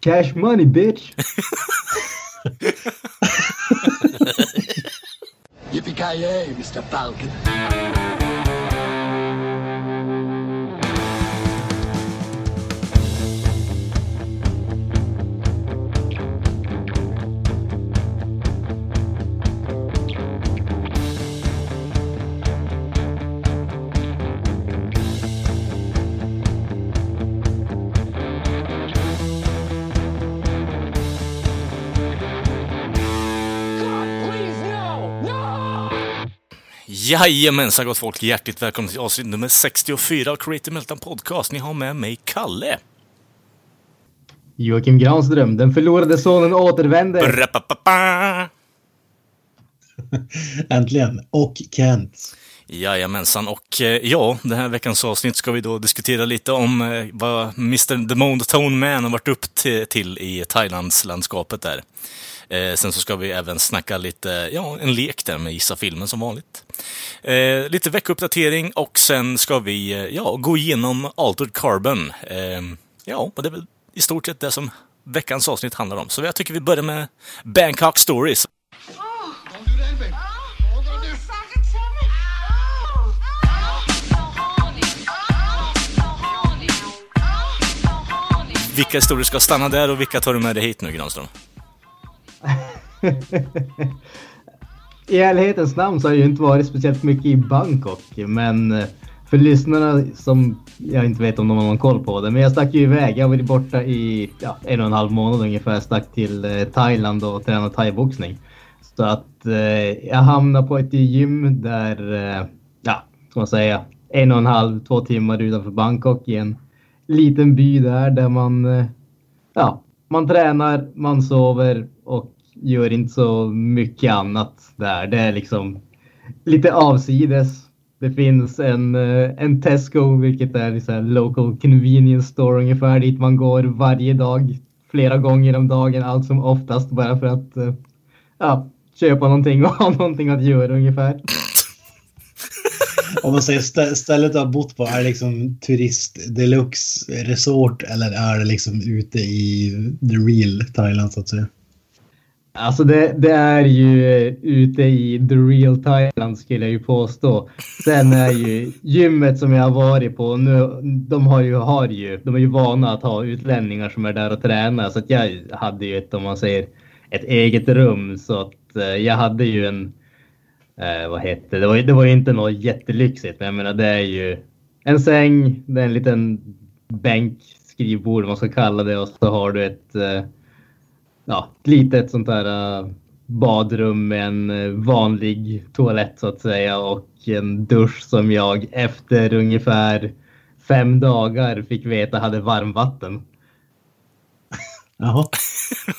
Cash money bitch! Yippee-ki-yay, Mr. Falcon. Jajamensan gott folk, hjärtligt välkomna till avsnitt nummer 64 av Creative Meltdown Podcast. Ni har med mig Kalle. Joakim Granström, den förlorade sonen återvänder. Äntligen. Och Kent. Jajamensan, och eh, ja, den här veckans avsnitt ska vi då diskutera lite om eh, vad Mr. The Monotone Man har varit upp till, till i Thailandslandskapet där. Eh, sen så ska vi även snacka lite, ja, en lek där med Gissa filmen som vanligt. Eh, lite veckouppdatering och sen ska vi, eh, ja, gå igenom Altered Carbon. Eh, ja, och det är väl i stort sett det som veckans avsnitt handlar om. Så jag tycker vi börjar med Bangkok Stories. Vilka historier ska stanna där och vilka tar du med dig hit nu, Granström? I ärlighetens namn så har jag ju inte varit speciellt mycket i Bangkok, men eh, för lyssnarna som jag inte vet om de har någon koll på det, men jag stack ju iväg. Jag har varit borta i ja, en och en halv månad ungefär. Jag stack till eh, Thailand och tränade thaiboxning. Så att eh, jag hamnade på ett gym där, eh, ja, ska man säga, en och en halv, två timmar utanför Bangkok i en liten by där, där man, eh, ja, man tränar, man sover och gör inte så mycket annat där. Det är liksom lite avsides. Det finns en, eh, en Tesco, vilket är så här local convenience store ungefär, dit man går varje dag, flera gånger om dagen, allt som oftast bara för att eh, ja, köpa någonting och ha någonting att göra ungefär. Om man säger stä- stället du har bott på, är det liksom turist deluxe resort eller är det liksom ute i the real Thailand så att säga? Alltså det, det är ju ute i the real Thailand skulle jag ju påstå. Sen är ju gymmet som jag har varit på nu, de har ju, har ju, de är ju vana att ha utlänningar som är där och tränar. Så att jag hade ju ett, om man säger, ett eget rum. Så att eh, jag hade ju en, eh, vad heter det, det var, ju- det var ju inte något jättelyxigt. Men jag menar det är ju en säng, det är en liten bänk, skrivbord vad man ska kalla det och så har du ett eh, ja, ett litet sånt där uh, badrum med en eh, vanlig toalett så att säga och en dusch som jag efter ungefär fem dagar fick veta hade varmvatten. Jaha.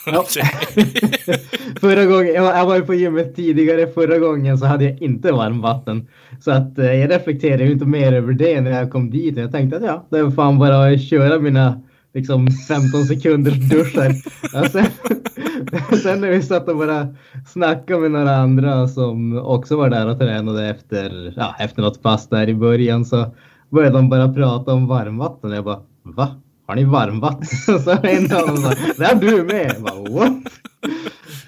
Ja. förra gången, jag var, jag var ju på gymmet tidigare, förra gången så hade jag inte varmvatten. Så att eh, jag reflekterade ju inte mer över det när jag kom dit. Jag tänkte att ja, det är fan bara att köra mina liksom 15 sekunders duschar. Sen, sen när vi satt och bara snackade med några andra som också var där och tränade efter, ja, efter något pass där i början så började de bara prata om varmvatten. Jag bara, va? Har ni varmvatten? Så en av dem sa, det har du med. Jag bara, What?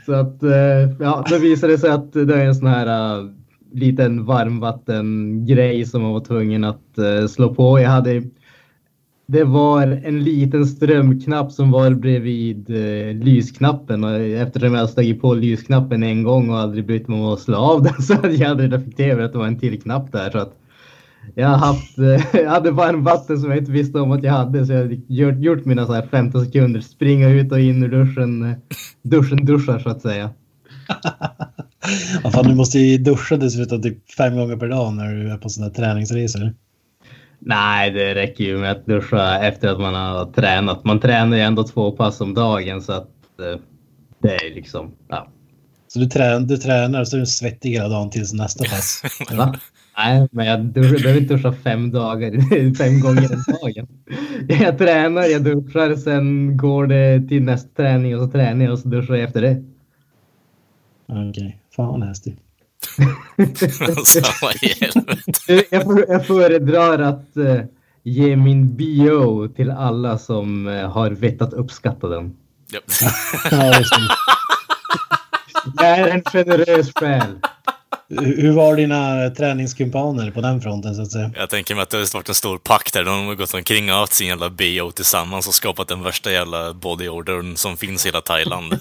Så att, eh, ja, då visade det sig att det är en sån här uh, liten varmvattengrej som man var tvungen att uh, slå på. Jag hade det var en liten strömknapp som var bredvid eh, lysknappen och eftersom jag slagit på lysknappen en gång och aldrig brytt mig om att slå av den så hade jag aldrig reflekterat över att det var en till knapp där. Så att jag, haft, eh, jag hade varmvatten som jag inte visste om att jag hade så jag hade gjort, gjort mina så här 15 sekunder, springa ut och in ur duschen, eh, duschen duschar så att säga. Ja, fan, du måste ju duscha dessutom typ fem gånger per dag när du är på sådana här träningsresor. Nej, det räcker ju med att duscha efter att man har tränat. Man tränar ju ändå två pass om dagen så att eh, det är liksom, ja. Så du, trän du tränar och så är du svettig hela dagen tills nästa pass. Va? Nej, men jag duschar, behöver inte duscha fem dagar, fem gånger om dagen. Jag tränar, jag duschar, sen går det till nästa träning och så tränar jag och så duschar jag efter det. Okej, fan vad nasty. alltså, vad i helvete. Jag, för, jag föredrar att eh, ge min bio till alla som eh, har vett att uppskatta den. Jag är en generös själ. Hur var dina träningskumpaner på den fronten så att säga? Jag tänker mig att det har varit en stor pack där. De har gått omkring och haft sin jävla BO tillsammans och skapat den värsta jävla bodyordern som finns i hela Thailand.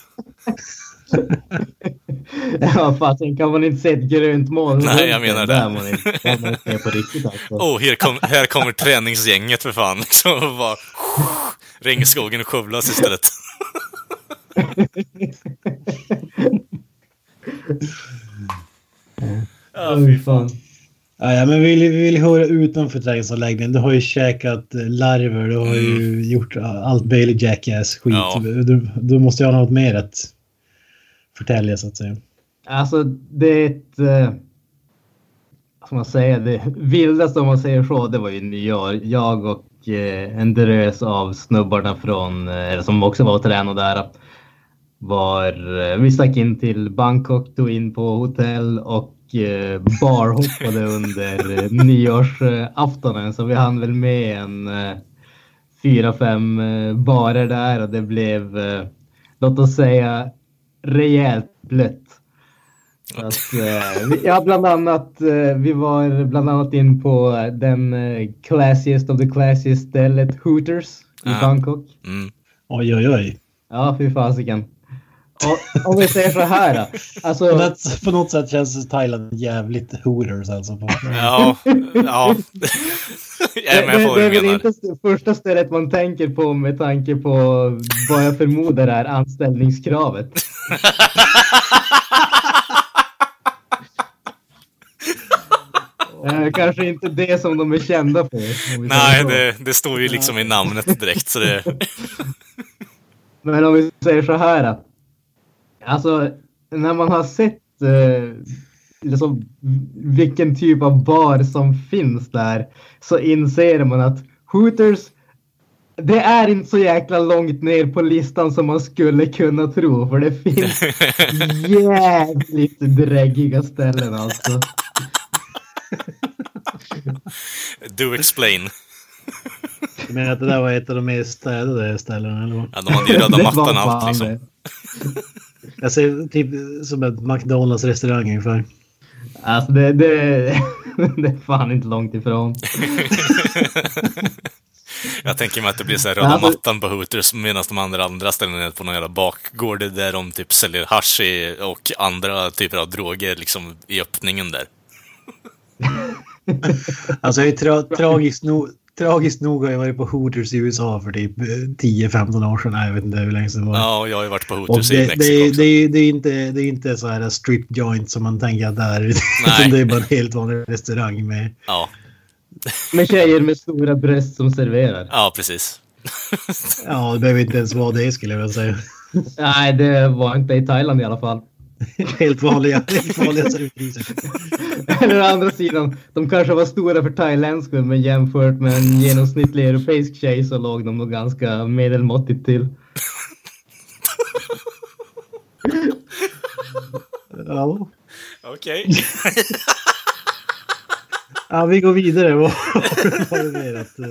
Ja, fasen kan man inte se ett grönt moln? Nej, jag menar det. Där man inte, där man inte är på riktigt alltså. Åh, här, kom, här kommer träningsgänget för fan. Liksom, och bara, regnskogen skövlas istället. ja, Fy fan. Ja, ja, men vi vill, vi vill höra utanför träningsanläggningen. Du har ju käkat eh, larver, du har ju gjort allt möjligt jackass-skit. Ja. Du, du måste ju ha något mer att förtälja så att säga. Alltså, det är ett... Eh, vad ska man säga? Det vildaste om man säger så, det var ju nyår. Jag och eh, en drös av snubbarna från, eh, eller som också var och tränade där, var... Eh, vi stack in till Bangkok, tog in på hotell och eh, barhoppade under eh, nyårsaftonen. Så vi hann väl med en eh, fyra, fem eh, barer där och det blev, eh, låt oss säga, rejält blött. Att, eh, ja, bland annat. Eh, vi var bland annat in på den eh, classiest of the classiest stället Hooters i Ja. Bangkok. Mm. Oj, oj, oj. Ja, fy fasiken. Och om vi säger så här då. Alltså, något, på något sätt känns Thailand jävligt hooters alltså. På. Ja, ja. Det, det, är väl inte det första stället man tänker på med tanke på vad jag förmodar är anställningskravet. Eh, Kanske inte det som de är kända för. Nej, det, det står ju liksom i namnet direkt. Så det, Men om vi säger så här. Alltså, när man har sett eh, liksom, vilken typ av bar som finns där så inser man att Hooters, det är inte så jäkla långt ner på listan som man skulle kunna tro. För det finns jävligt dräggiga ställen alltså. Do explain. Du menar att det där var ett av de mer städade ställena eller vad? Ja, de hade ju röda mattan och allt liksom. det. Jag ser typ som ett McDonalds restaurang ungefär. Alltså det, det, det är fan inte långt ifrån. Jag tänker mig att det blir så här röda Alltså- mattan på Hooters medan de andra andra ställena är på någon jävla bakgård där de typ säljer hasch i, och andra typer av droger liksom i öppningen där. Alltså det är tra tragiskt, nog, tragiskt nog har jag varit på Hooters i USA för typ eh, 10-15 år sedan. Nej, jag vet inte hur länge sedan det var. Ja, och jag har ju varit på Hooters i det, Mexiko det, är- också. det, det, är inte, det är inte så här strip joint som man tänker att det är. Nej. Utan det är bara en helt vanlig restaurang med... Ja, Med tjejer med stora bröst som serverar. ja, precis. Ja, det behöver inte ens vara det skulle jag vilja säga. Nej, det var inte i Thailand i alla fall. Helt vanliga, helt vanliga. Eller å andra sidan, de kanske var stora för thailändskor men jämfört med en genomsnittlig europeisk tjej så låg de nog ganska medelmåttigt till. Ja. Okej. ja, vi går vidare. Vad har du mer att eh,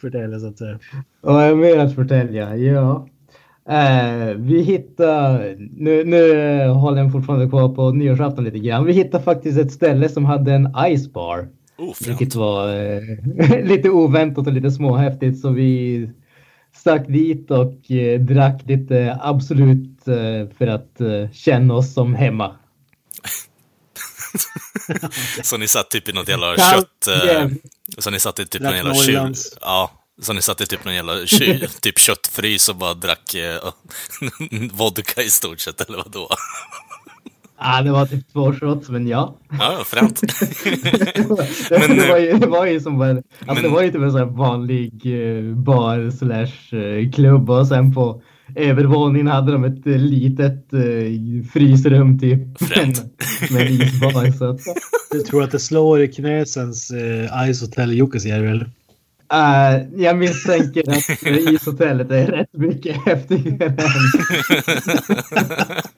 förtälla så att säga? Vad har jag mer att förtälja? Ja. Eh, vi hittar, nu, nu håller jag fortfarande kvar på nyårsafton lite grann. Vi hittade faktiskt ett ställe som hade en ice bar. Oh, Vilket var eh, lite oväntat och lite småhäftigt så vi stack dit och eh, drack lite Absolut eh, för att eh, känna oss som hemma. Så ni satt typ i något jävla kött... Eh, så ni satt i typ någon jävla kyl... Ja. Så ni satt i typ någon jävla kyl, typ köttfrys och bara drack eh, vodka i stort sett, eller vadå? Ah, det var typ två shots men ja. Ja, fränt. det, Men, det, var ju, det var ju som en, alltså det men- var ju typ en sån här vanlig eh, bar slash eh, klubb och sen på övervåningen hade de ett eh, litet eh, frysrum typ. Fränt. med en isbar. Så att, Du tror att det slår i Knösens eh, Ice Hotel Jukkasjärvi eller? Eh, jag misstänker att ishotellet är rätt mycket häftigare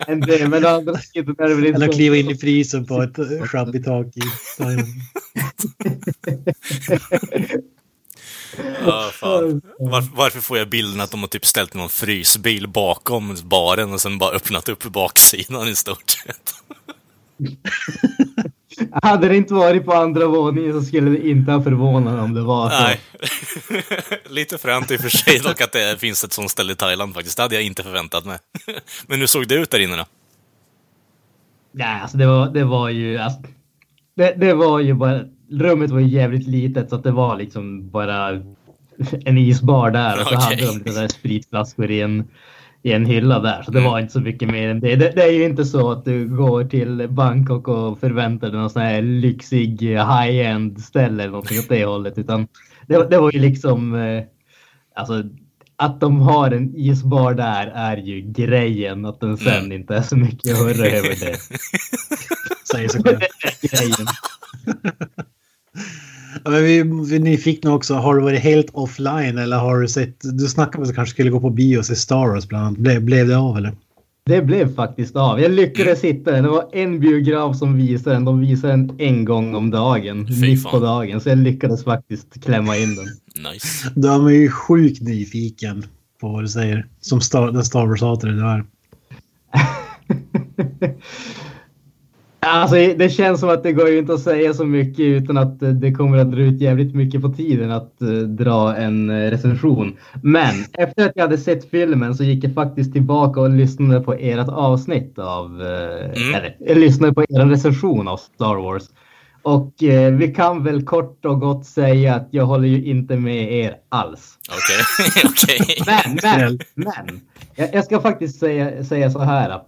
än, än det. Men andra sidan är det väl inte Eller kliva in i frysen på ett eh, sjabbigt tak i Thailand. Ja, fan. Var, varför får jag bilden att de har typ ställt någon frysbil bakom baren och sen bara öppnat upp baksidan i stort sett? Hade det inte varit på andra våningen så skulle det inte ha förvånat om det var så. Nej. Lite fränt i och för sig dock att det finns ett sånt ställe i Thailand faktiskt. Det hade jag inte förväntat mig. Men hur såg det ut där inne då? Nej, alltså det var, det var ju... Alltså, det, det var ju bara... Rummet var ju jävligt litet så att det var liksom bara en isbar där och så Okej. hade de lite där spritflaskor i en, i en hylla där. Så det Mm. var inte så mycket mer än det. det. Det är ju inte så att du går till Bangkok och förväntar dig någon sån här lyxig high-end ställe eller någonting åt det hållet. Utan det, det var ju liksom... eh, Alltså att de har en isbar där är ju grejen. Att den sen Mm. inte är så mycket att hurra över det. Säger sig själv. Ja, men vi, vi är nyfikna också. Har du varit helt offline eller har du sett? Du snackade om att du kanske skulle gå på bio och se Star Wars bland annat. Blev, blev det av eller? Det blev faktiskt av. Jag lyckades hitta den. Det var en biograf som visade den. De visade den en gång om dagen. Mitt på dagen. Så jag lyckades faktiskt klämma in den. Nice. Då är man ju sjukt nyfiken på vad du säger. Som Star, den Star Wars-hatare du är. Alltså, det känns som att det går ju inte att säga så mycket utan att eh, det kommer att dra ut jävligt mycket på tiden att eh, dra en eh, recension. Men efter att jag hade sett filmen så gick jag faktiskt tillbaka och lyssnade på ert avsnitt av, Mm. eller jag lyssnade på er recension av Star Wars. Och eh, vi kan väl kort och gott säga att jag håller ju inte med er alls. Okej, okej. Men, men, men. Jag, jag ska faktiskt säga, säga så här.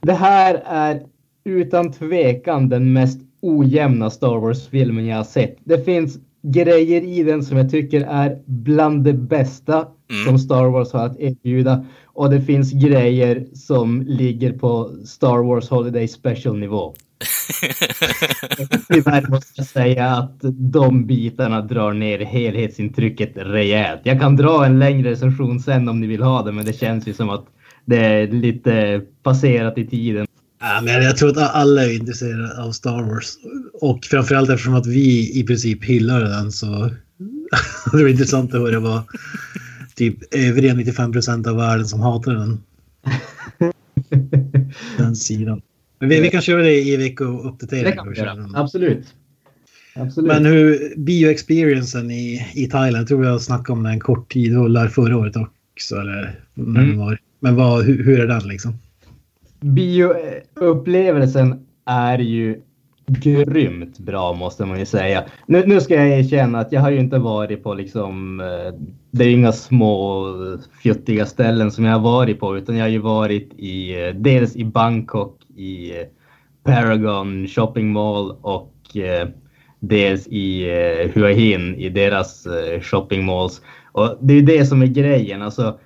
Det här är utan tvekan den mest ojämna Star Wars-filmen jag har sett. Det finns grejer i den som jag tycker är bland det bästa Mm. som Star Wars har att erbjuda. Och det finns grejer som ligger på Star Wars Holiday Special nivå. Tyvärr måste jag säga att de bitarna drar ner helhetsintrycket rejält. Jag kan dra en längre recension sen om ni vill ha det, men det känns ju som att det är lite passerat i tiden. Ja, men jag tror att alla är intresserade av Star Wars. Och framförallt eftersom att vi i princip hyllar den så det var intressant att höra vad typ övriga 95 procent av världen som hatar den. Den sidan. Men vi, vi kan köra det i veckouppdateringen. Det kan vi göra. Absolut. Absolut. Men hur bioexperiencen i, i Thailand, tror jag snackade om den en kort tid, och lär förra året också. Eller Mm. var. Men vad, hur, hur är den liksom? Bioupplevelsen är ju grymt bra måste man ju säga. Nu, nu ska jag erkänna att jag har ju inte varit på liksom, eh, det är inga små fjuttiga ställen som jag har varit på utan jag har ju varit i, eh, dels i Bangkok i eh, Paragon Shopping Mall och dels i Hua Hin i deras shopping malls. Och det är ju det som är grejen. Alltså,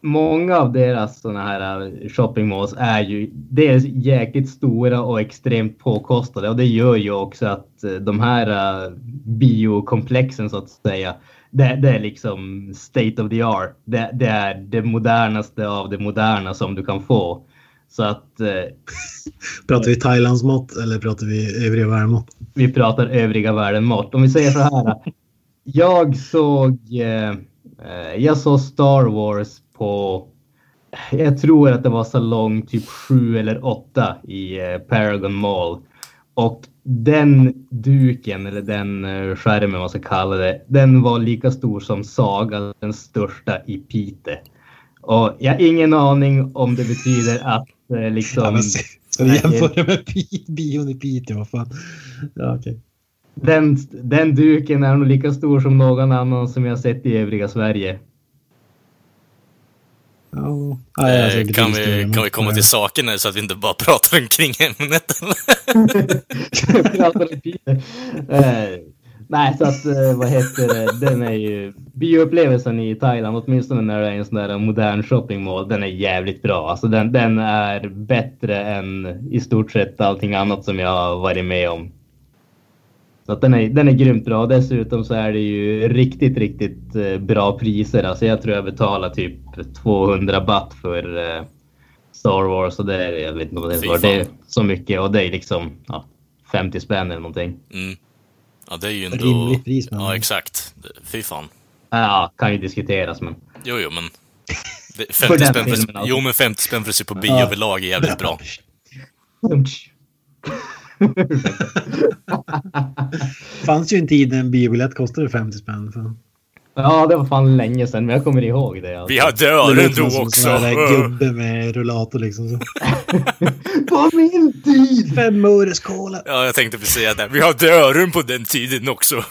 många av deras såna här eh, shopping malls är ju dels jäkligt stora och extremt påkostade och det gör ju också att eh, de här eh, biokomplexen så att säga, det, det är liksom state of the art. Det, det är det modernaste av det moderna som du kan få. Så att eh, Pratar vi Thailands mått eller pratar vi övriga världen vi pratar övriga världen mått. Om vi säger så här. Jag såg, eh, jag såg Star Wars på, jag tror att det var salong typ 7 eller 8 i eh, Paragon Mall. Och den duken, eller den eh, skärmen vad man ska kalla det, den var lika stor som Saga, den största i Pite. Och jag har ingen aning om det betyder att eh, liksom... Ja, men, ska vi jämföra med bion i Piteå? Vad fan? Ja, okej. Den, den duken är nog lika stor som någon annan som jag sett i övriga Sverige. Ja, Eh, lite kan, vi, kan vi komma till saken nu så att vi inte bara pratar omkring ämnet? eh, nej, så att eh, vad heter det? Den är ju bioupplevelsen i Thailand, åtminstone när det är en sån där modern shopping mall. Den är jävligt bra. Alltså den, den är bättre än i stort sett allting annat som jag har varit med om. Så att den är, den är grymt bra. Dessutom så är det ju riktigt, riktigt bra priser. Alltså jag tror jag betalar typ 200 baht för eh, Star Wars och det är, jag vet inte vad det var. Det är så mycket och det är liksom ja, 50 spänn eller någonting. Mm. Ja, det är ju ändå... rimligt pris. Men... Ja, exakt. Fy fan. Ja, kan ju diskuteras men. Jo, jo, men... det- För 50 den spänn för, filmen, alltså. Jo, men 50 spänn för att se på bio Ja. överlag är jävligt bra. fanns ju en tid när en biobiljett kostade 50 spänn. För... Ja, det var fan länge sedan, men jag kommer ihåg det. Alltså. Vi hade Det öron låter som då en också. där gubbe med rullator liksom. Så. På min tid! Fem öres cola. Ja, jag tänkte precis säga det. Vi hade öron på den tiden också.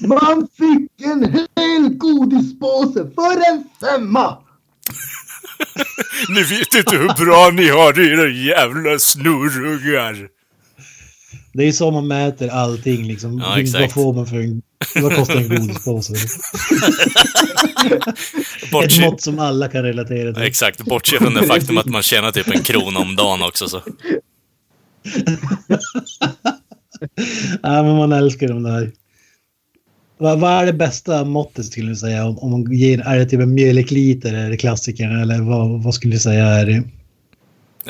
Man fick en hel godispåse för en femma! Ni vet inte hur bra ni har det, era jävla snurrungar. Det är så man mäter allting liksom. Ja, Vad exakt. får man för en... Vad kostar en godispåse? Ett mått som alla kan relatera till. exakt, bortse från det faktum att man tjänar typ en krona om dagen också så. Ja, men man älskar de där. Vad, vad är det bästa måttet skulle du säga? Om, om man ger, är det typ en mjölkliter, det klassikern? Eller vad, vad skulle du säga är det?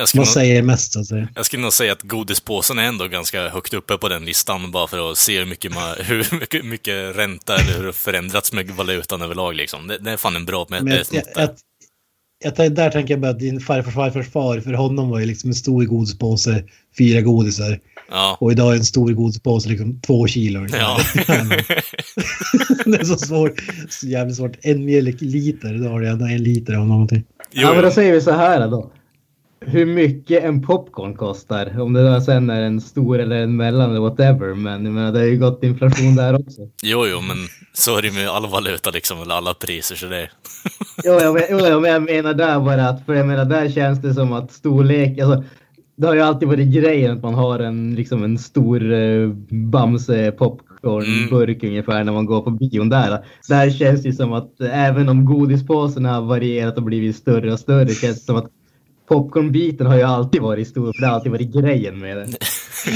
Jag skulle, Vad nog, säger mest så att säga? jag skulle nog säga att godispåsen är ändå ganska högt uppe på den listan bara för att se hur mycket, man, hur mycket, mycket ränta eller hur det förändrats med valutan överlag liksom. Det, det är fan en bra med, Men äh, jag, där. jag, jag, där tänker jag bara att din farfars farfars far, för honom var ju liksom en stor godispåse, fyra godisar. Ja. Och idag är en stor godispåse liksom två kilo. Ja. det är så svårt. Så jävligt svårt. En mjölkliter, då har du ändå en liter av någonting. Jo, Ja, men då säger vi så här då. Hur mycket en popcorn kostar. Om det sen är en stor eller en mellan eller whatever. Men jag menar, det har ju gått inflation där också. jo, jo, men så är det med all valuta liksom, eller alla priser så det... Jo, jag, men- jo, men- jag menar där bara att, för jag menar där känns det som att storlek, alltså det har ju alltid varit grejen att man har en, liksom en stor eh, Bamse popcornburk ungefär när man går på bion där. Där känns det som att även om godispåsarna har varierat och blivit större och större känns det som att popcornbiten har ju alltid varit stor för det har alltid varit grejen med den.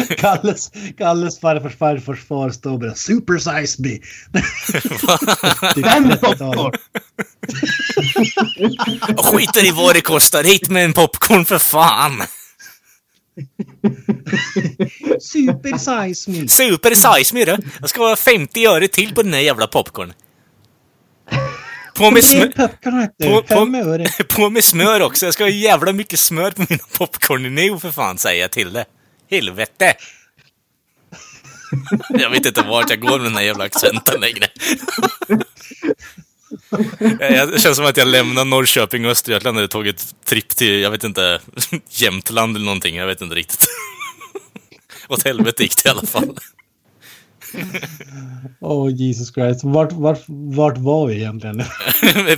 Kalles, Kalles farfars farfars far står och bara super size me. Typ Den 30-talet. popcorn! Jag skiter i vad det kostar, hit med en popcorn för fan! Super size me. Super size me du! Jag ska ha 50 öre till på den här jävla popcorn. På med, smör. På- på- på med smör också, jag ska ha jävla mycket smör på mina popcorn nu för fan, säger jag till det. Helvete! Jag vet inte vart jag går med den här jävla accenten längre. Jag känns som att jag lämnar Norrköping och Östergötland och tagit tripp till, jag vet inte, Jämtland eller någonting. Jag vet inte riktigt. Åt helvete gick det i alla fall. Åh Jesus Christ. Vart, vart, vart var vi egentligen?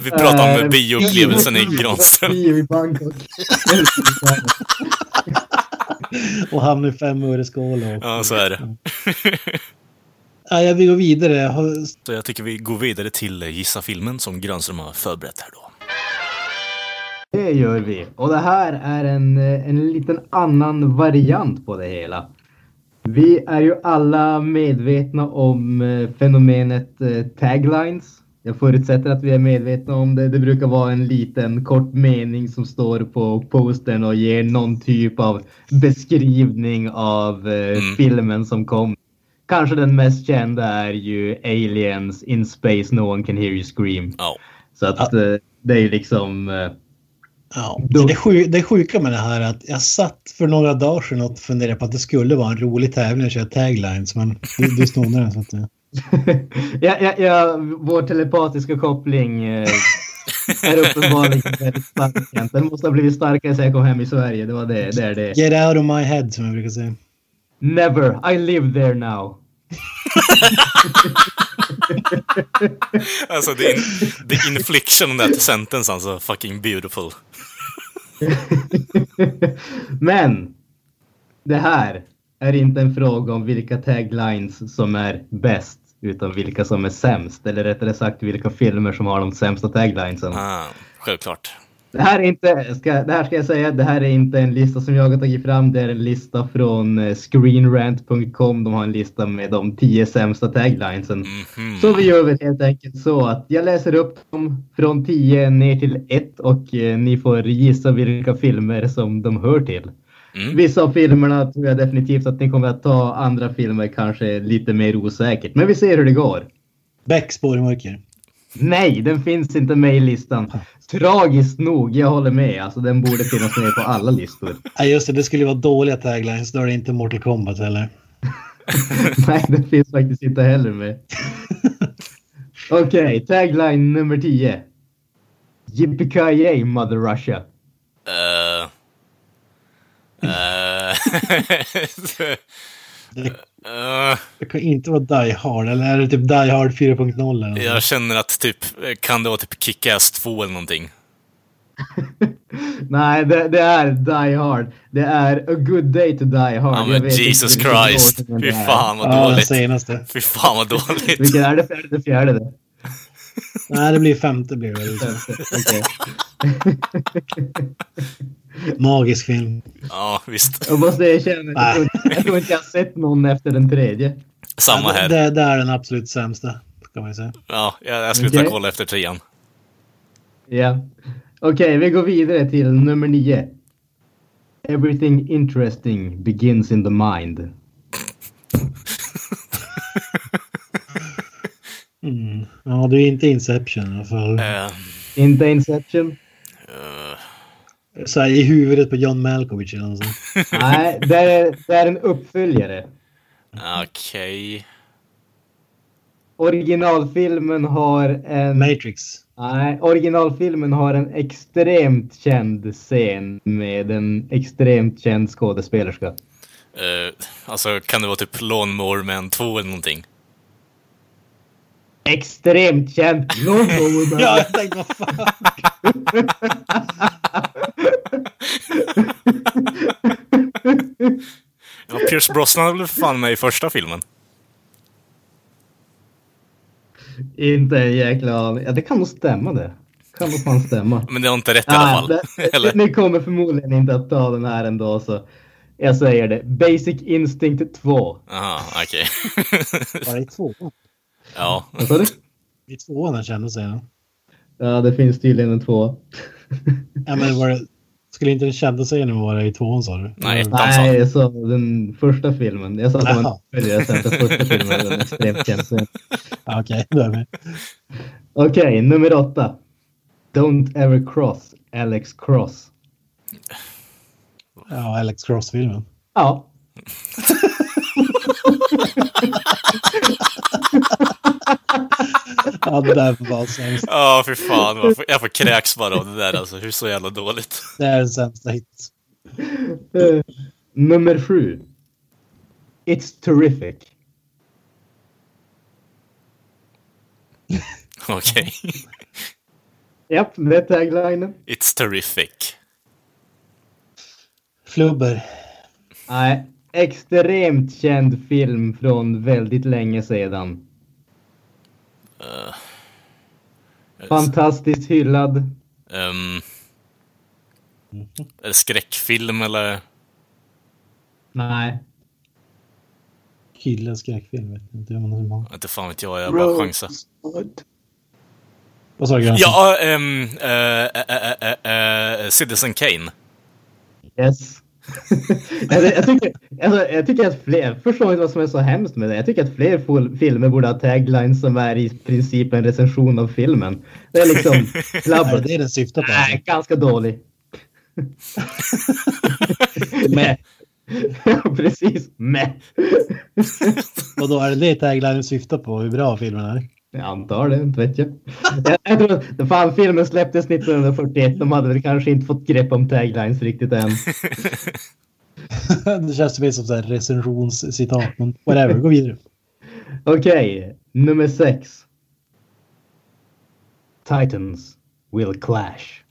Vi pratade om Eh, bioupplevelsen i Granström. Bio i Bangkok. och hamnade i fem öre skål. Ja, så är det. Ja, jag vill gå vidare. Så jag tycker vi går vidare till Gissa filmen som Granström har förberett här då. Det gör vi. Och det här är en, eh, en liten annan variant på det hela. Vi är ju alla medvetna om eh, fenomenet eh, taglines. Jag förutsätter att vi är medvetna om det. Det brukar vara en liten kort mening som står på postern och ger någon typ av beskrivning av eh, Mm. filmen som kom. Kanske den mest kända är ju Aliens in space, no one can hear you scream. Ja. Så att eh, det är liksom Ja, det, det sjuka med det här är att jag satt för några dagar sedan och funderade på att det skulle vara en rolig tävling att köra taglines, men du, du snodde den. Så att, eh, ja, ja, ja, vår telepatiska koppling eh, är uppenbarligen väldigt stark. Den måste ha blivit starkare sen jag kom hem i Sverige. Det var det. Det är det. get out of my head, som jag brukar säga. Never. I live there now. Alltså, the, in, the infliction on that sentence, alltså fucking beautiful. Men det här är inte en fråga om vilka taglines som är bäst, utan vilka som är sämst. Eller rättare sagt vilka filmer som har de sämsta taglinesen. Ah, självklart. Det här, är inte, ska, det här ska jag säga, det här är inte en lista som jag har tagit fram. Det är en lista från eh, screenrant.com. De har en lista med de tio sämsta taglinesen. Mhm. Så vi gör väl helt enkelt så att jag läser upp dem från 10 ner till 1 och eh, ni får gissa vilka filmer som de hör till. Mm. Vissa av filmerna tror jag definitivt att ni kommer att ta. Andra filmer kanske lite mer osäkert. Men vi ser hur det går. Beck spår i mörker. Nej, den finns inte med i listan. Tragiskt nog, jag håller med. Alltså, den borde finnas med på alla listor. Nej, just det. Det skulle vara dåliga taglines. Då är det inte Mortal Kombat heller. Nej, den finns faktiskt inte heller med. Okej, tagline nummer 10. Yippee Mother Russia. Eh, Det, eh, det kan inte vara Die Hard. Eller är det typ Die Hard 4.0? eller något? jag känner att typ, kan det vara typ Kick-Ass 2 eller någonting? Nej, det, det är Die Hard. Det är A Good Day to Die Hard. Ja men Jesus Christ. Fy det är. fan vad Ja, den dåligt. senaste. Fy fan vad dåligt. Vilken är det? Fjärde? Det fjärde det. Nej, det blir femte blir det väl. Okej. Magisk film. Ja, visst. Jag måste erkänna, jag tror, inte- jag tror inte jag har sett någon efter den tredje. Samma här. Det, det är den absolut sämsta. Kan man säga. Ja, jag, jag slutar Okej. kolla efter trean. Ja. Okej, vi går vidare till nummer nio. Everything interesting begins in the mind. Mm. Ja, det är inte Inception i alla fall. Eh, Inte Inception? Så här, I huvudet på John Malkovich eller något sånt. Nej, det är, det är en uppföljare. Okej. Originalfilmen har en... Matrix. Nej, originalfilmen har en extremt känd scen med en extremt känd skådespelerska. Eh, alltså, kan det vara typ Lawnmower Man 2 eller någonting? Extremt känd! Ja, jag tänkte vad fan. Ja, Pierce Brosnan blev för fan med i första filmen. Inte en jäkla aning. Ja, det kan nog stämma det. Kan nog fan stämma. Men det har inte rätt i alla fall. det, Eller? Ni kommer förmodligen inte att ta den här ändå så. Jag säger det. Basic Instinct 2. Jaha, okej. Bara i två. Ja. Vad sa du? I tvåan han kände sig. Ja, Ja, det finns tydligen en två. Ja, men var det, skulle inte den kända sig nu vara i tvåan sa du? Nej, ettan sa Nej, jag sa den första filmen. Jag sa att sa att den första filmen extremt känd Okej, då är vi. Okej, nummer åtta. Don't ever cross Alex Cross. Ja, Alex Cross-filmen. Ja. Ja, det där var sämst. Ja, för fan. Jag får, jag får kräks bara av det där alltså. Hur så jävla dåligt. Det är den sämsta hit. Eh, nummer sju. It's terrific. Okej. Japp, det är taglinen. It's terrific. Flubber. Nej, extremt känd film från väldigt länge sedan. Fantastiskt hyllad. Um, är det skräckfilm eller? Nej. Kille skräckfilm. Vet inte hur man har. Inte fan vet jag, jag bara chansar. Vad sa gränsen? Ja, um, uh, uh, uh, Citizen Kane. Yes. Jag, jag, tycker, alltså, jag tycker att fler, förstår inte vad som är så hemskt med det. Jag tycker att fler filmer borde ha taglines som är i princip en recension av filmen. Det är liksom Är klabbigt. det det den syftar på? Nej, ganska dålig. Med. ja, precis. Med. Och då är det det taglinen syftar på? Hur bra filmen är? Jag antar det, inte vet jag. jag, tror att fan, filmen släpptes 1941. De hade väl kanske inte fått grepp om taglines riktigt än. det känns mer som så här recensionscitat. Men whatever, gå vidare. Okej, nummer sex. Titans will clash.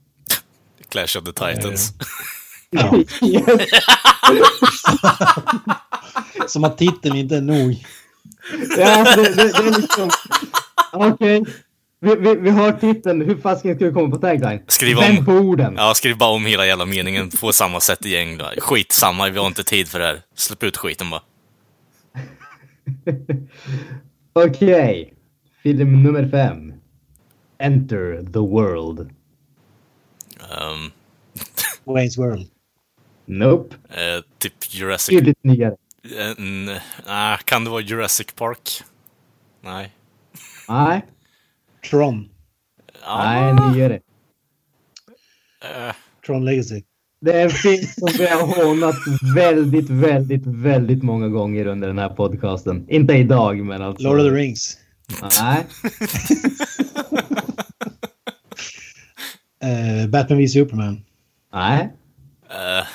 Clash of the Titans. Ja. Som att titeln inte är nog. Ja, det, det, det är liksom... Okej. Vi, vi, vi har titeln. Hur fasken ska vi komma på tagline? Skriv om. Vänd på orden. Ja, skriv bara om hela jävla meningen på samma sätt igen då. Skit samma, vi har inte tid för det här. Släpp ut skiten bara. Okej. Film nummer fem. Enter the world. Um, Wayne's World. Nope. Eh, typ Jurassic... Tydligt nyare. Eh, n- nej, kan det vara Jurassic Park? Nej. Nej. Tron. Nej, nyare. Eh, Tron Legacy. Det är en film som vi har hånat väldigt, väldigt, väldigt många gånger under den här podcasten. Inte idag, men alltså. Lord of the Rings. Nej. Eh, Batman v Superman. Nej. eh,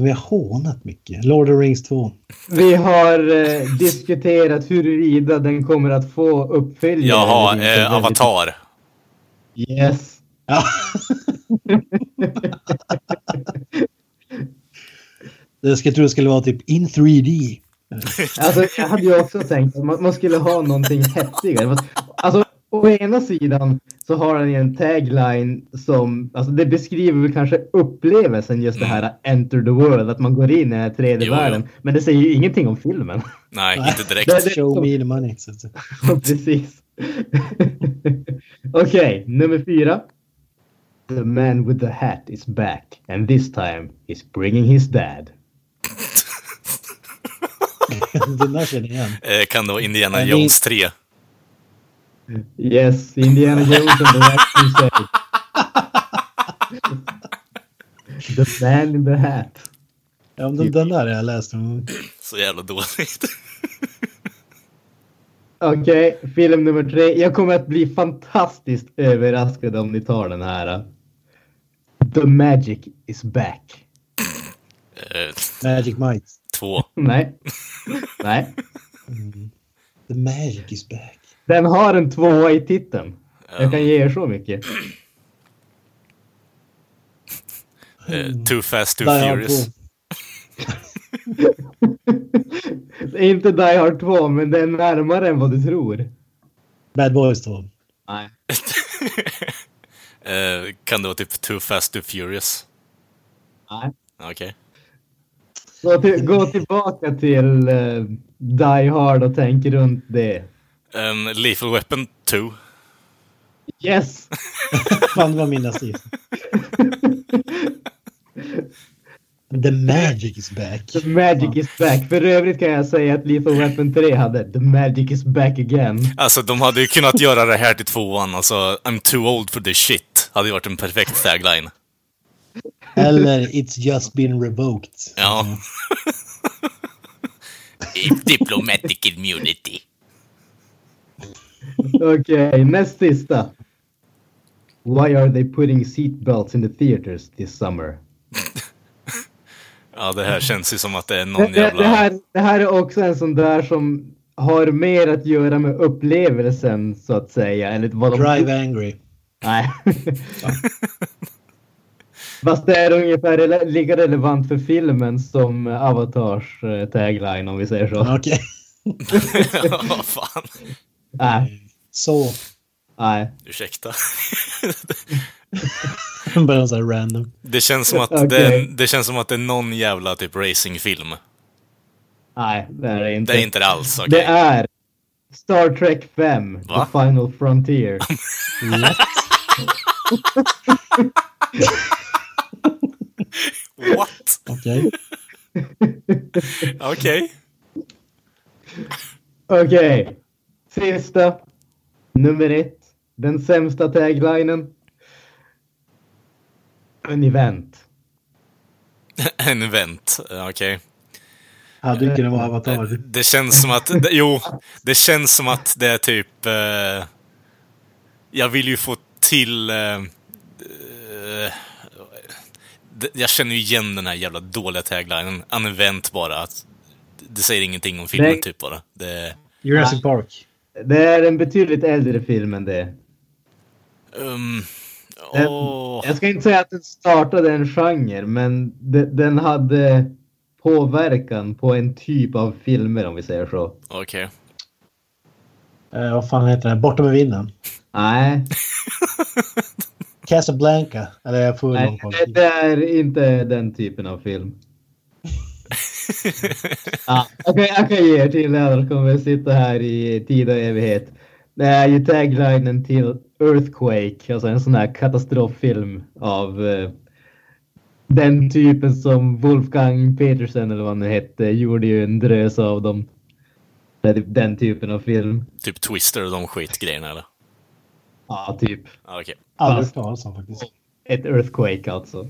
Som vi har hånat mycket. Lord of the Rings 2. Vi har eh, diskuterat huruvida den kommer att få uppföljare. jaha, eh, Avatar. Yes. Ja. Jag skulle tro det skulle vara typ in 3D. Alltså, jag hade ju också tänkt att man, man skulle ha någonting häftigare. Alltså, å ena sidan så har ju en tagline som, alltså det beskriver väl kanske upplevelsen just det här enter the world, att man går in i den här tredje Jo, jo. världen. Men det säger ju ingenting om filmen. Nej, inte direkt. Det- det- Show me the money. Så att- Precis. Okej, nummer fyra. The man with the hat is back and this time he's bringing his dad. Den där känner jag igen. Eh, kan det vara Indiana Jones 3? Yes, Indiana Jones and the Last Crusade. The man in the hat. Ja, men den, den där har jag läst någon. Så jävla dåligt. Okej, film nummer tre. Jag kommer att bli fantastiskt överraskad om ni tar den här. The magic is back. Eh, Magic Might. två. Nej. Nej. The magic is back. Den har en tvåa i titeln. Jag kan ge er så mycket. Eh, too fast, too Die furious. 2. Det är inte Die Hard 2, men det är närmare än vad du tror. Bad Boys 2. Nej. Eh, kan det vara typ too fast, too furious? Nej. Okej. Gå, till, gå tillbaka till eh, Die Hard och tänk runt det. Um, Lethal Weapon 2. Yes! Fan, det var min nästa. The magic is back. The magic is back. För övrigt kan jag säga att Lethal Weapon 3 hade The magic is back again. Alltså, de hade ju kunnat göra det här till tvåan. Alltså, I'm too old for this shit. Hade ju varit en perfekt tagline. Eller It's just been revoked. Ja. Diplomatic immunity. Okej, näst sista. Why are they putting seatbelts in the theaters this summer? Ja, det här känns ju som att det är någon det, jävla... det, här, det här är också en sån där som har mer att göra med upplevelsen så att säga. Eller vad de... Drive Angry. Nej. Fast det är ungefär lika relevant för filmen som Avatars eh, tagline om vi säger så. Okej. Vad fan. Nej, Så. nej. Ursäkta. Bara så här random. Det känns som att, Okej. det, det känns som att det är någon jävla typ racingfilm. Nej, det är det inte. Det är inte det alls, okej. Det är Star Trek 5, Va? The Final Frontier. What? Okej. Okej. Okej. Sista. Nummer ett. Den sämsta taglinen. En event. En event, okej. Hade ju kunnat vara Avatar. Det känns som att, det, jo, det känns som att det är typ... Eh, jag vill ju få till... Eh, eh, det, jag känner ju igen den här jävla dåliga taglinen. An event bara. Att, det säger ingenting om filmen Nej. typ bara. Det, Jurassic Park. Det är en betydligt äldre film än det. um, Den- åh, Jag ska inte säga att den startade en genre, men de, den hade påverkan på en typ av filmer om vi säger så. okej. Eh, vad fan heter den? Borta med vinden. Nej, Casablanca. Eller jag får nej det, det är inte den typen av film. Ja, kan, jag kan ge er till det, annars kommer vi sitta här i tid och evighet. Det är ju taglinen till Earthquake, alltså en sån här katastroffilm av eh, den typen som Wolfgang Petersen eller vad han hette gjorde ju en drös av dem. Det är typ den typen av film. Typ Twister och de skitgrejerna eller? Ja, typ. Ja, okej. Aldrig hört talas om faktiskt. Ett Earthquake alltså.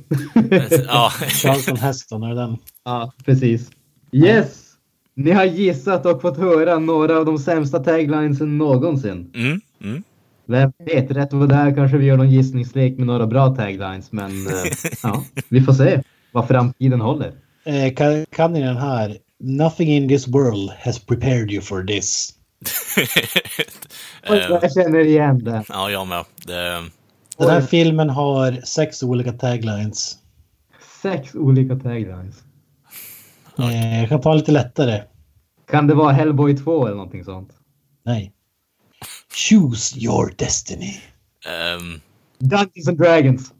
Ja, Charlton Heston, är den? ja, precis. Yes! Ni har gissat och fått höra några av de sämsta taglinesen någonsin. mm, mm. Vem vet, rätt vad det är kanske vi gör någon gissningslek med några bra taglines, men eh, ja, vi får se vad framtiden håller. Eh, kan, kan ni den här? Nothing in this world has prepared you for this. Jag känner igen det. ja, jag med. Det, Den här filmen har sex olika taglines. Sex olika taglines. Eh, jag kan ta lite lättare. Kan det vara Hellboy 2 eller någonting sånt? Nej. Choose your destiny. ehm, Dungeons and Dragons.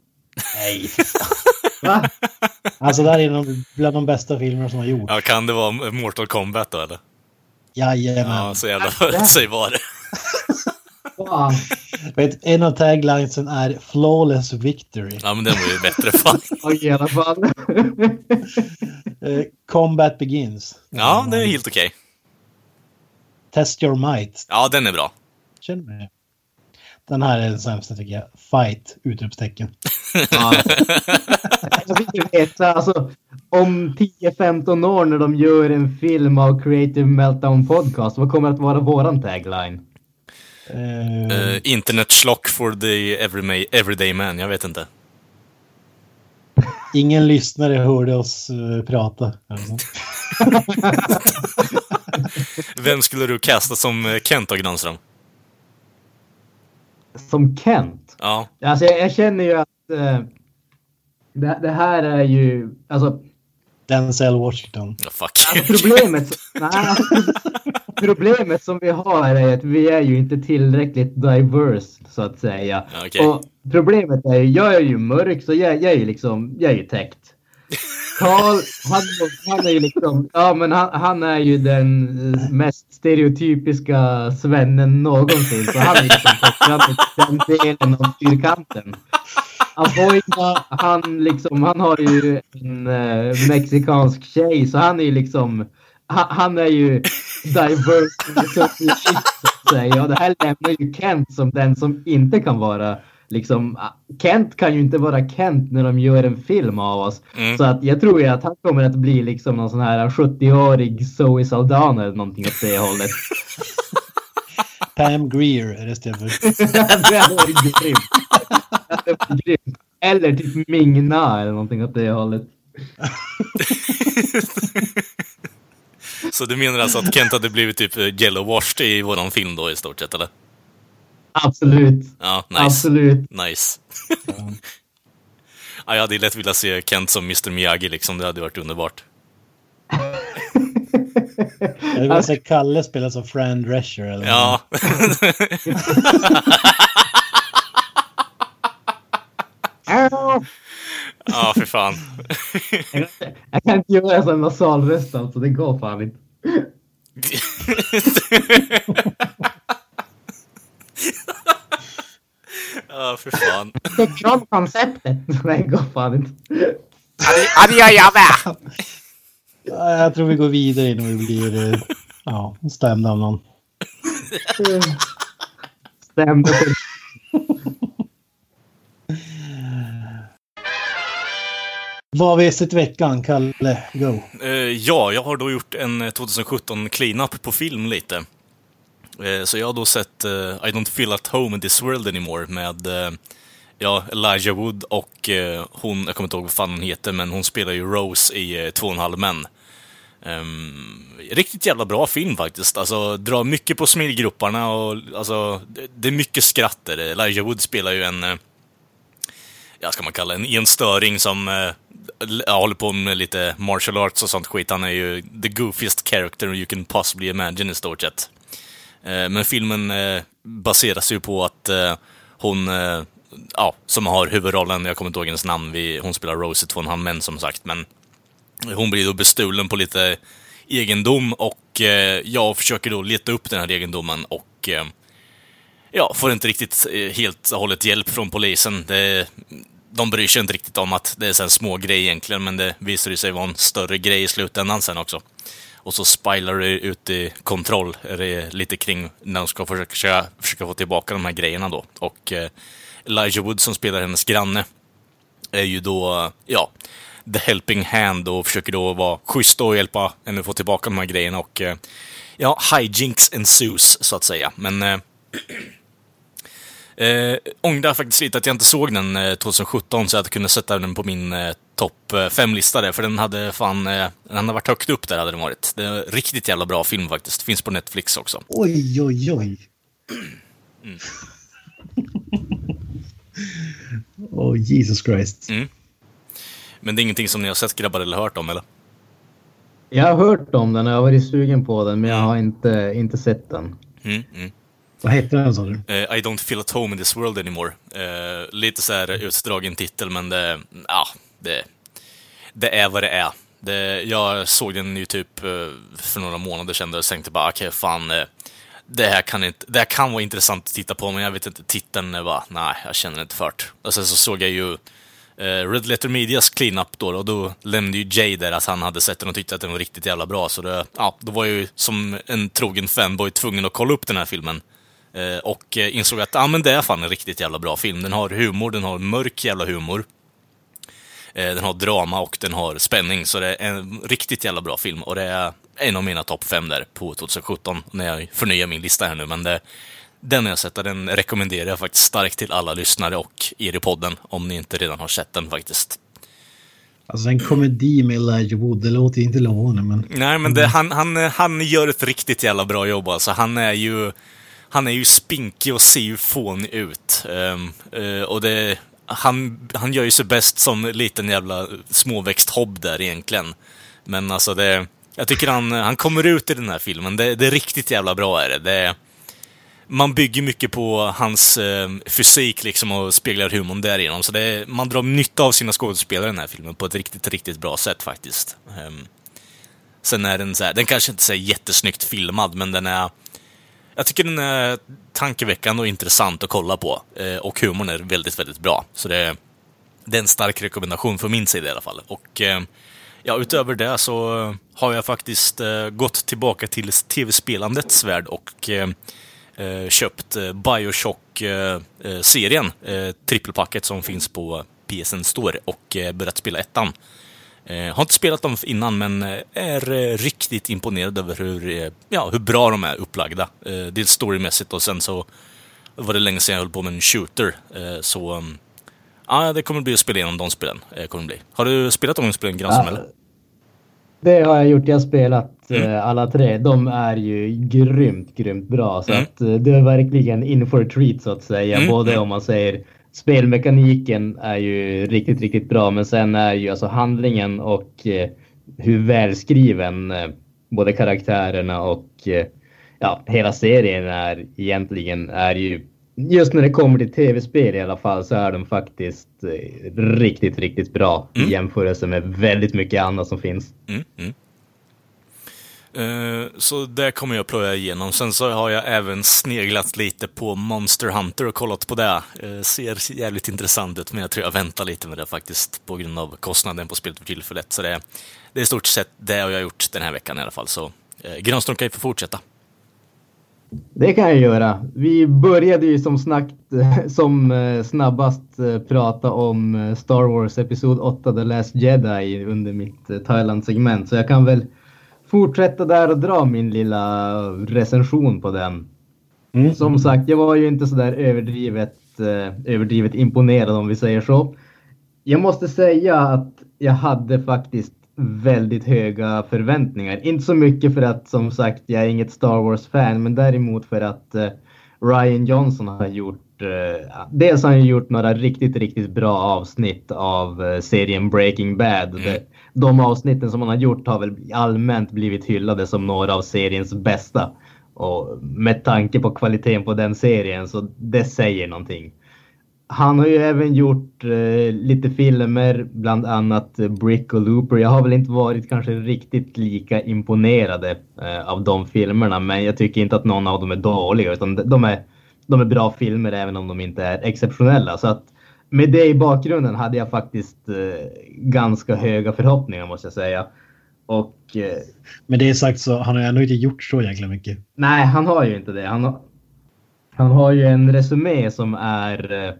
Nej. Va? Alltså det här är av- bland de bästa filmerna som har gjorts. ja, kan det vara Mortal Kombat då eller? Jajamän. Ja, så jävla... Det. Fan. Vet, en av taglinesen är Flawless Victory. Ja, men den var ju bättre fan. Ja, I alla fall. Eh, combat begins. Ja, det är helt okej. Test your might. Ja, den är bra. Känner mig. Den här är den sämsta tycker jag. Fight! Utropstecken. Ja. Jag vill veta, alltså, om 10-15 år när de gör en film av Creative Meltdown Podcast, vad kommer att vara våran tagline? Eh, Uh, internet schlock for the everyday, everyday man, jag vet inte. Ingen lyssnare hörde oss eh, prata. Vem skulle du kasta som eh, Kent då, Granström? Som Kent? Ja, Alltså jag, jag känner ju att eh, det, det här är ju, alltså Denzel Washington. ja, fuck. Alltså problemet, nej, alltså, problemet som vi har är att vi är ju inte tillräckligt diverse så att säga. Okej. Och problemet är ju, jag är ju mörk så jag, jag är ju liksom, jag är ju täckt. Karl, han, han är ju liksom, ja men han, han är ju den eh, mest stereotypiska svennen någonsin. Så han är liksom den delen av fyrkanten. Avoida, han liksom, han har ju en eh, mexikansk tjej så han är ju liksom, han, han är ju diverse så att säga. Och det här lämnar ju Kent som den som inte kan vara liksom, Kent kan ju inte vara Kent när de gör en film av oss. Mm. Så att jag tror ju att han kommer att bli liksom någon sån här 70-årig Zoe Saldana eller någonting åt det hållet. Pam Greer är det istället. det hade varit grymt. Det varit grymt. Eller typ Mingna eller någonting åt det hållet. Så du menar alltså att Kent hade blivit typ eh, yellow washed i våran film då i stort sett, eller? Absolut. Ja, nice. Absolut. Nice. ja, jag hade lätt velat se Kent som Mr Miyagi liksom, det hade varit underbart. Jag vill se Kalle spela som Fran Drescher. Eller Ja. ja, för fan. Jag kan inte göra en sån nasalröst alltså, det går fan inte. ja, för fan. Tycker om konceptet. Nej, det går fan inte. Ja, det gör jag med! Ja, Jag tror vi går vidare innan vi blir eh, ja, stämda av någon. Stämde för Vad har vi sett i veckan? Kalle, go. Eh, ja, jag har då gjort en eh, 2017 cleanup på film lite. Eh, så jag har då sett I don't feel at home in this world anymore med ja, Elijah Wood och hon, jag kommer inte ihåg vad fan hon heter, men hon spelar ju Rose i eh, Två och en halv män. Um, riktigt jävla bra film faktiskt. Alltså, drar mycket på smilgrupparna och alltså, det, det är mycket skratt där. Elijah Wood spelar ju en, ja, ska man kalla det, en störing som eh, håller på med lite martial arts och sånt skit. Han är ju the goofiest character you can possibly imagine i stort sett. Eh, men filmen eh, baseras ju på att eh, hon, eh, ja, som har huvudrollen, jag kommer inte ihåg hennes namn, vi, hon spelar Rose i Två och en halv män som sagt, men hon blir då bestulen på lite egendom och eh, jag försöker då leta upp den här egendomen och eh, ja, får inte riktigt eh, helt och hållet hjälp från polisen. Det, de bryr sig inte riktigt om att det är en små grej egentligen, men det visar sig vara en större grej i slutändan sen också. Och så spilar det ut i kontroll lite kring när de ska försöka, försöka få tillbaka de här grejerna då. Och eh, Elijah Wood som spelar hennes granne är ju då, eh, ja, the helping hand och försöker då vara schysst och hjälpa henne få tillbaka de här grejerna och eh, ja, hijinks ensues så att säga. Men eh, Eh, ångrar faktiskt lite att jag inte såg den eh, 2017 så att jag kunde sätta den på min eh, topp 5-lista där, för den hade fan, eh, den hade varit högt upp där hade den varit. Det är en riktigt jävla bra film faktiskt. Finns på Netflix också. Oj, oj, oj. Mm. oh, Jesus Christ. Mm. Men det är ingenting som ni har sett grabbar eller hört om eller? Jag har hört om den och jag har varit sugen på den men jag har inte, inte sett den. Mm, mm. Vad heter den sa du? Uh, I don't feel at home in this world anymore. Uh, lite så här utdragen titel, men det, ja, det, det är vad det är. Det, jag såg den ju typ eh, för några månader sedan och tänkte bara, okej, okay, fan, det här, kan inte, det här kan vara intressant att titta på, men jag vet inte, titeln är bara, nej, jag känner inte för det. Och sen så såg jag ju Red Letter Medias clean-up då, och då lämnade ju Jay där att han hade sett den och tyckte att den var riktigt jävla bra, så det, ja, då var jag ju som en trogen fanboy tvungen att kolla upp den här filmen. Eh, och eh, insåg att ah, men det är fan en riktigt jävla bra film. Den har humor, den har mörk jävla humor. Eh, den har drama och den har spänning, så det är en riktigt jävla bra film. Och det är en av mina topp fem där på 2017, när jag förnyar min lista här nu. Men det, den jag sett den rekommenderar jag faktiskt starkt till alla lyssnare och er i podden, om ni inte redan har sett den faktiskt. Alltså en komedi med Elijah Wood, det låter inte lovande men... Nej, men det, han, han, han gör ett riktigt jävla bra jobb alltså. Han är ju han är ju spinkig och ser ju fånig ut. Um, uh, och det, han, han gör ju sig bäst som liten jävla småväxthobb där egentligen. Men alltså det, jag tycker han, han kommer ut i den här filmen. Det, det är riktigt jävla bra är det. det man bygger mycket på hans eh, fysik liksom och speglar humorn därigenom. Så det, man drar nytta av sina skådespelare i den här filmen på ett riktigt, riktigt bra sätt faktiskt. Um, sen är den så här, den kanske inte är jättesnyggt filmad, men den är jag tycker den är tankeväckande och intressant att kolla på. Eh, och humorn är väldigt, väldigt bra. Så det är, det är en stark rekommendation från min sida i alla fall. Och eh, ja, utöver det så har jag faktiskt eh, gått tillbaka till tv-spelandets värld och eh, eh, köpt eh, Bioshock-serien, trippelpacket som finns på PSN Store och börjat spela ettan. Eh, har inte spelat dem innan, men eh, är eh, riktigt imponerad över hur, ja, hur bra de är upplagda. dels storymässigt och sen så var det länge sedan jag höll på med en shooter. så mm, ja, det kommer bli att spela igenom de spelen. kommer bli. Har du spelat de spelen, Granström? Ja, det har jag gjort. Jag har spelat mm. alla tre. De är ju grymt, grymt bra. Så mm. att det är verkligen in for a treat så att säga. Mm. Både om man säger spelmekaniken är ju riktigt, riktigt bra, men sen är ju alltså handlingen och eh, hur välskriven eh, både karaktärerna och eh, ja, hela serien är egentligen är ju just när det kommer till tv-spel i alla fall så är de faktiskt riktigt, riktigt bra mm. i jämförelse med väldigt mycket annat som finns. Mm, mm. Eh, så det kommer jag plöja igenom. Sen så har jag även sneglat lite på Monster Hunter och kollat på det. Uh, ser jävligt intressant ut, men jag tror jag väntar lite med det faktiskt på grund av kostnaden på spelet för tillfället. Så det, det är i stort sett det jag har gjort den här veckan i alla fall. Så uh, Grönström kan ju få fortsätta. Det kan jag göra. Vi började ju som, snackt, som snabbast prata om Star Wars Episod 8 The Last Jedi under mitt Thailand-segment, så jag kan väl fortsätta där och dra min lilla recension på den. Mm. Som sagt, jag var ju inte så där överdrivet, eh, överdrivet imponerad om vi säger så. Jag måste säga att jag hade faktiskt väldigt höga förväntningar. Inte så mycket för att som sagt jag är inget Star Wars-fan, men däremot för att eh, Ryan Johnson har gjort eh, dels har han gjort några riktigt, riktigt bra avsnitt av eh, serien Breaking Bad. Mm. De avsnitten som han har gjort har väl allmänt blivit hyllade som några av seriens bästa. Och med tanke på kvaliteten på den serien så det säger någonting. Han har ju även gjort eh, lite filmer, bland annat eh, Brick och Looper. Jag har väl inte varit kanske riktigt lika imponerade eh, av de filmerna, men jag tycker inte att någon av dem är dåliga, utan de är, de är bra filmer även om de inte är exceptionella. Så att med det i bakgrunden hade jag faktiskt eh, ganska höga förhoppningar måste jag säga. Och, eh, Med det sagt så han har ändå inte gjort så jäkla mycket. nej, han har ju inte det. Han han har ju en resumé som är eh,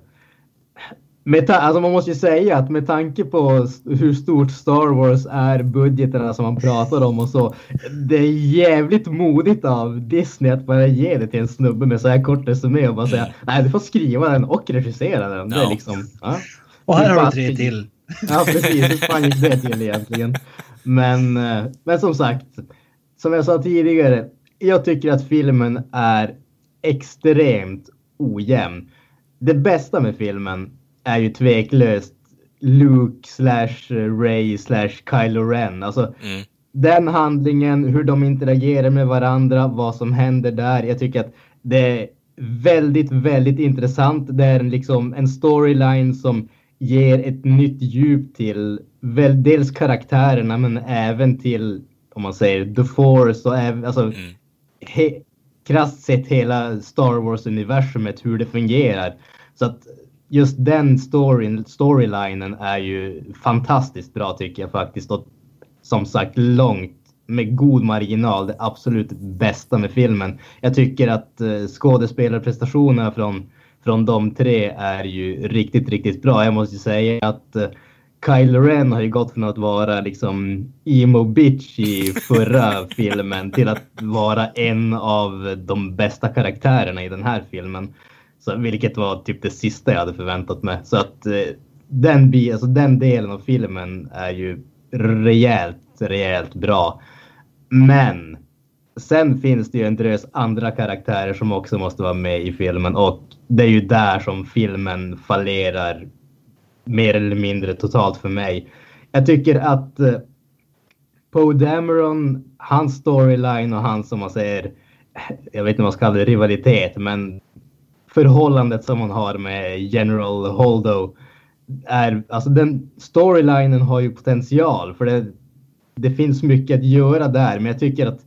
med ta- alltså man måste ju säga att med tanke på hur stort Star Wars är, budgeterna som man pratar om och så. Det är jävligt modigt av Disney att bara ge det till en snubbe med så här kort resumé och bara säga nej du får skriva den och regissera den. Det är liksom, ja. Och här har du tre till. Ja precis, hur fan gick det till egentligen? Men, eh, men som sagt, som jag sa tidigare, jag tycker att filmen är extremt ojämn. Det bästa med filmen är ju tveklöst Luke slash Ray slash Kylo Ren. Alltså Mm. den handlingen, hur de interagerar med varandra, vad som händer där. Jag tycker att det är väldigt, väldigt intressant. Det är liksom en storyline som ger ett nytt djup till väl, dels karaktärerna men även till, om man säger, The Force och även, alltså, Mm. he, krasst sett hela Star Wars-universumet, hur det fungerar. Så att just den storyn, storylinen är ju fantastiskt bra tycker jag faktiskt. Och som sagt långt med god marginal det absolut bästa med filmen. Jag tycker att eh, skådespelarprestationerna från, från de tre är ju riktigt, riktigt bra. Jag måste ju säga att eh, Kylo Ren har ju gått från att vara liksom emo bitch i förra filmen till att vara en av de bästa karaktärerna i den här filmen. Så, vilket var typ det sista jag hade förväntat mig. Så att eh, den, bi- alltså, den delen av filmen är ju rejält, rejält bra. Men sen finns det ju en drös andra karaktärer som också måste vara med i filmen och det är ju där som filmen fallerar mer eller mindre totalt för mig. Jag tycker att eh, Poe Dameron, hans storyline och hans som man säger, jag vet inte vad man ska kalla det, rivalitet, men förhållandet som man har med General Holdo är, alltså den storylinen har ju potential för det, det finns mycket att göra där, men jag tycker att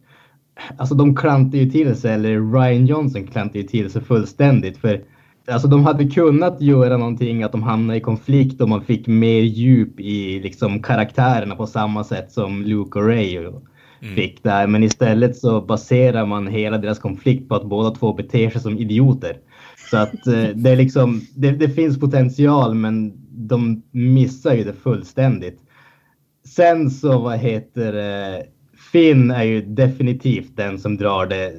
alltså de klantar ju till sig, eller Ryan Johnson klantar ju till sig fullständigt för Alltså de hade kunnat göra någonting att de hamnade i konflikt och man fick mer djup i liksom karaktärerna på samma sätt som Luke och Ray fick där. Men istället så baserar man hela deras konflikt på att båda två beter sig som idioter. Så att eh, det är liksom, det, det finns potential men de missar ju det fullständigt. Sen så vad heter det, Finn är ju definitivt den som drar det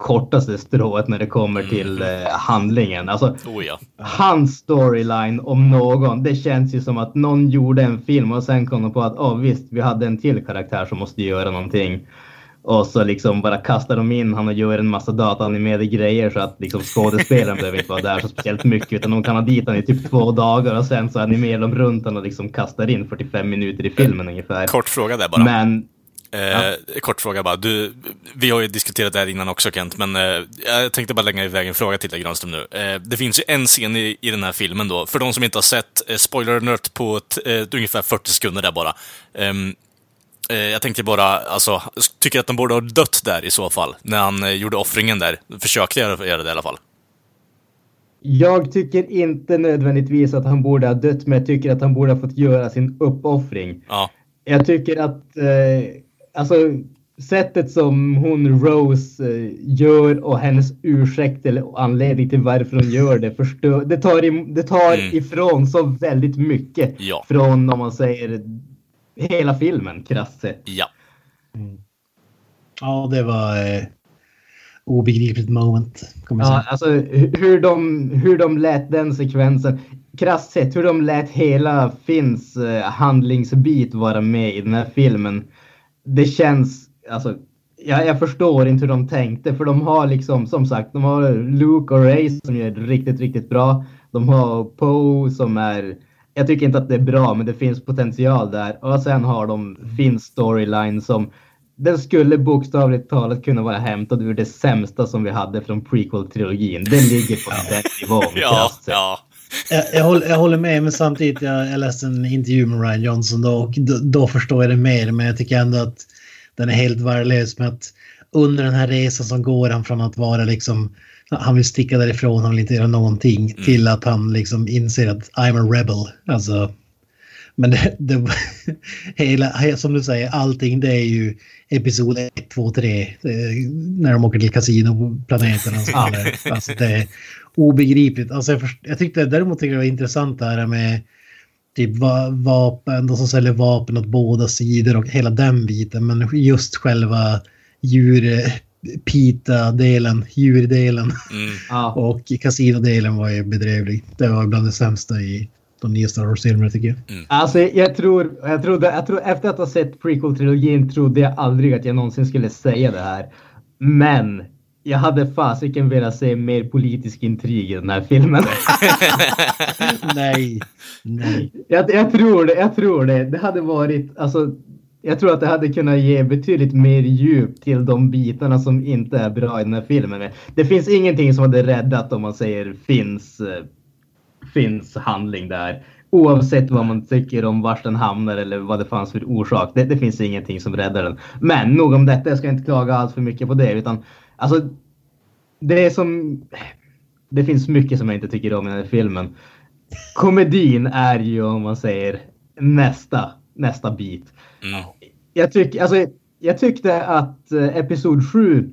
kortaste strået när det kommer till eh, handlingen. Alltså Oh ja. hans storyline om någon. Det känns ju som att någon gjorde en film och sen kom de på att oh, visst, vi hade en till karaktär som måste göra någonting. Och så liksom bara kastar de in han och gör en massa dataanimerade grejer så att liksom skådespelaren behöver inte vara där så speciellt mycket utan de kan ha dit honom i typ två dagar och sen så animerar de runt honom och liksom kastar in 45 minuter i filmen ungefär. Kort fråga där bara. Men Eh, Kort fråga bara. Du, vi har ju diskuterat det här innan också Kent, men eh, jag tänkte bara lägga iväg en fråga till dig Granström nu. Eh, det finns ju en scen i, i den här filmen då, för de som inte har sett, eh, spoiler alert på ett, eh, ungefär 40 sekunder där bara. Eh, jag tänkte bara, alltså, tycker att de borde ha dött där i så fall, när han eh, gjorde offringen där. Försökte göra göra det i alla fall. Jag tycker inte nödvändigtvis att han borde ha dött, men jag tycker att han borde ha fått göra sin uppoffring. Ja. Jag tycker att eh, alltså sättet som hon Rose eh, gör och hennes ursäkt eller anledning till varför hon gör det förstör, det tar, det tar Mm. ifrån så väldigt mycket Ja. från om man säger hela filmen krasst sett. Ja. Ja, det var eh, obegripligt moment. Ja, alltså hu- hur de, hur de lät den sekvensen, krasst sett, hur de lät hela Finns eh, handlingsbit vara med i den här filmen. Det känns, alltså, jag, jag förstår inte hur de tänkte för de har liksom, som sagt, de har Luke och Ray som gör det riktigt, riktigt bra. De har Poe som är, jag tycker inte att det är bra, men det finns potential där. Och sen har de Finns storyline som den skulle bokstavligt talat kunna vara hämtad ur det sämsta som vi hade från prequel-trilogin. Den ligger på den nivån. Ja, ja. Jag, jag, håller, jag håller med, men samtidigt jag, jag läste en intervju med Ryan Johnson då, och då, då förstår jag det mer. Men jag tycker ändå att den är helt värdelös med att under den här resan som går han från att vara liksom han vill sticka därifrån, han vill inte göra någonting. Mm. Till att han liksom inser att I'm a rebel. Alltså, men det, det, hela, som du säger, allting det är ju episod 1, 2, 3. När de åker till kasinoplaneten och så vidare. Alltså det är obegripligt. Alltså jag, först, jag tyckte däremot tyckte det var intressant det här med typ vapen, de som säljer vapen åt båda sidor och hela den biten. Men just själva djur, pita-delen, djurdelen mm. och kasinodelen var ju bedrövlig. Det var bland det sämsta i de nya Star Wars-filmerna tycker jag. Mm. Alltså jag tror, jag trodde, jag tror efter att ha sett prequel-trilogin trodde jag aldrig att jag någonsin skulle säga det här. Men jag hade fasiken velat se mer politisk intrig i den här filmen. nej, nej. Jag, jag, tror det, jag tror det. Det hade varit, alltså, jag tror att det hade kunnat ge betydligt mer djup till de bitarna som inte är bra i den här filmen. Det finns ingenting som hade räddat om man säger finns, eh, finns handling där. Oavsett vad man tycker om vart den hamnar eller vad det fanns för orsak. Det, det finns ingenting som räddar den. Men nog om detta, jag ska inte klaga allt för mycket på det. Utan Alltså, det är som... Det finns mycket som jag inte tycker om i den här filmen. Komedin är ju, om man säger, nästa, nästa bit. Mm. Jag, tyck, alltså, jag tyckte att eh, Episod 7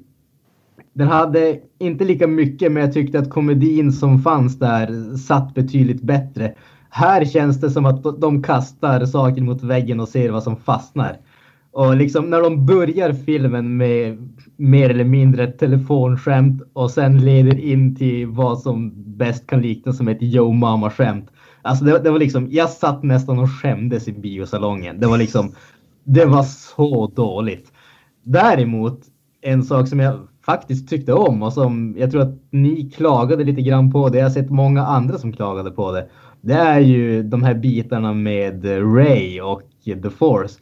den hade inte lika mycket, men jag tyckte att komedin som fanns där satt betydligt bättre. Här känns det som att de kastar saker mot väggen och ser vad som fastnar. Och liksom när de börjar filmen med mer eller mindre ett telefonskämt och sen leder in till vad som bäst kan liknas som ett Yo Mama skämt. Alltså det, det, var liksom, jag satt nästan och skämdes i biosalongen. Det var liksom, det var så dåligt. Däremot en sak som jag faktiskt tyckte om och som jag tror att ni klagade lite grann på det. Jag har sett många andra som klagade på det. Det är ju de här bitarna med Ray och The Force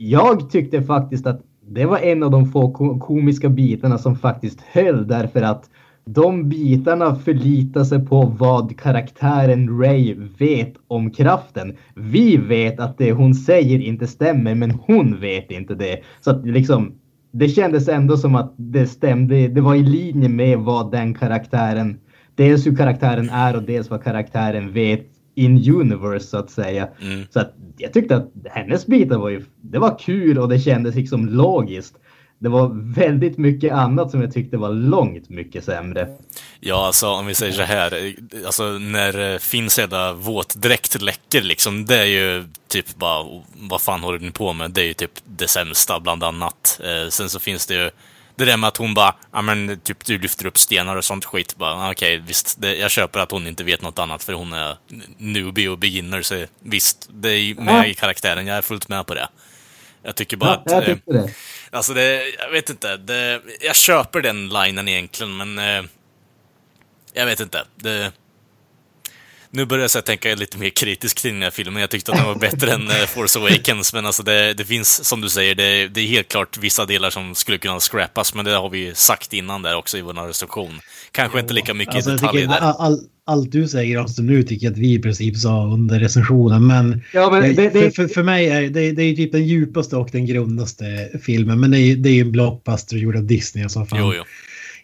jag tyckte faktiskt att det var en av de få komiska bitarna som faktiskt höll därför att de bitarna förlitar sig på vad karaktären Ray vet om kraften. Vi vet att det hon säger inte stämmer, men hon vet inte det. Så att liksom, det kändes ändå som att det stämde. Det var i linje med vad den karaktären, dels hur karaktären är och dels vad karaktären vet in universe så att säga. Mm. Så att jag tyckte att hennes bitar var ju, det var kul och det kändes liksom logiskt. Det var väldigt mycket annat som jag tyckte var långt mycket sämre. Ja, alltså om vi säger så här, alltså när eh, Finns jävla våtdräkt läcker liksom, det är ju typ bara, vad fan håller ni på med? Det är ju typ det sämsta bland annat. Eh, sen så finns det ju det där med att hon bara, ja men typ du lyfter upp stenar och sånt skit. Bara, okej, okay, visst, det, jag köper att hon inte vet något annat för hon är newbie och beginner. Så visst, det är med i karaktären. Jag är fullt med på det. Jag tycker bara ja, att... Jag eh, det. Alltså det, jag vet inte. Det, jag köper den linen egentligen, men... Eh, jag vet inte. Det, nu börjar jag tänka lite mer kritiskt kring den här filmen. Jag tyckte att den var bättre än eh, Force Awakens, men alltså det, det finns, som du säger, det, det, är helt klart vissa delar som skulle kunna scrappas, men det har vi sagt innan där också i vår recension. Kanske inte lika mycket alltså, detaljer där. All, allt du säger alltså nu tycker jag att vi i princip sa under recensionen, men, ja, men det, för, för, för, mig är det, det är typ den djupaste och den grundaste filmen, men det är, det är ju en blockbuster gjord av Disney. Alltså, fan. Jo, jo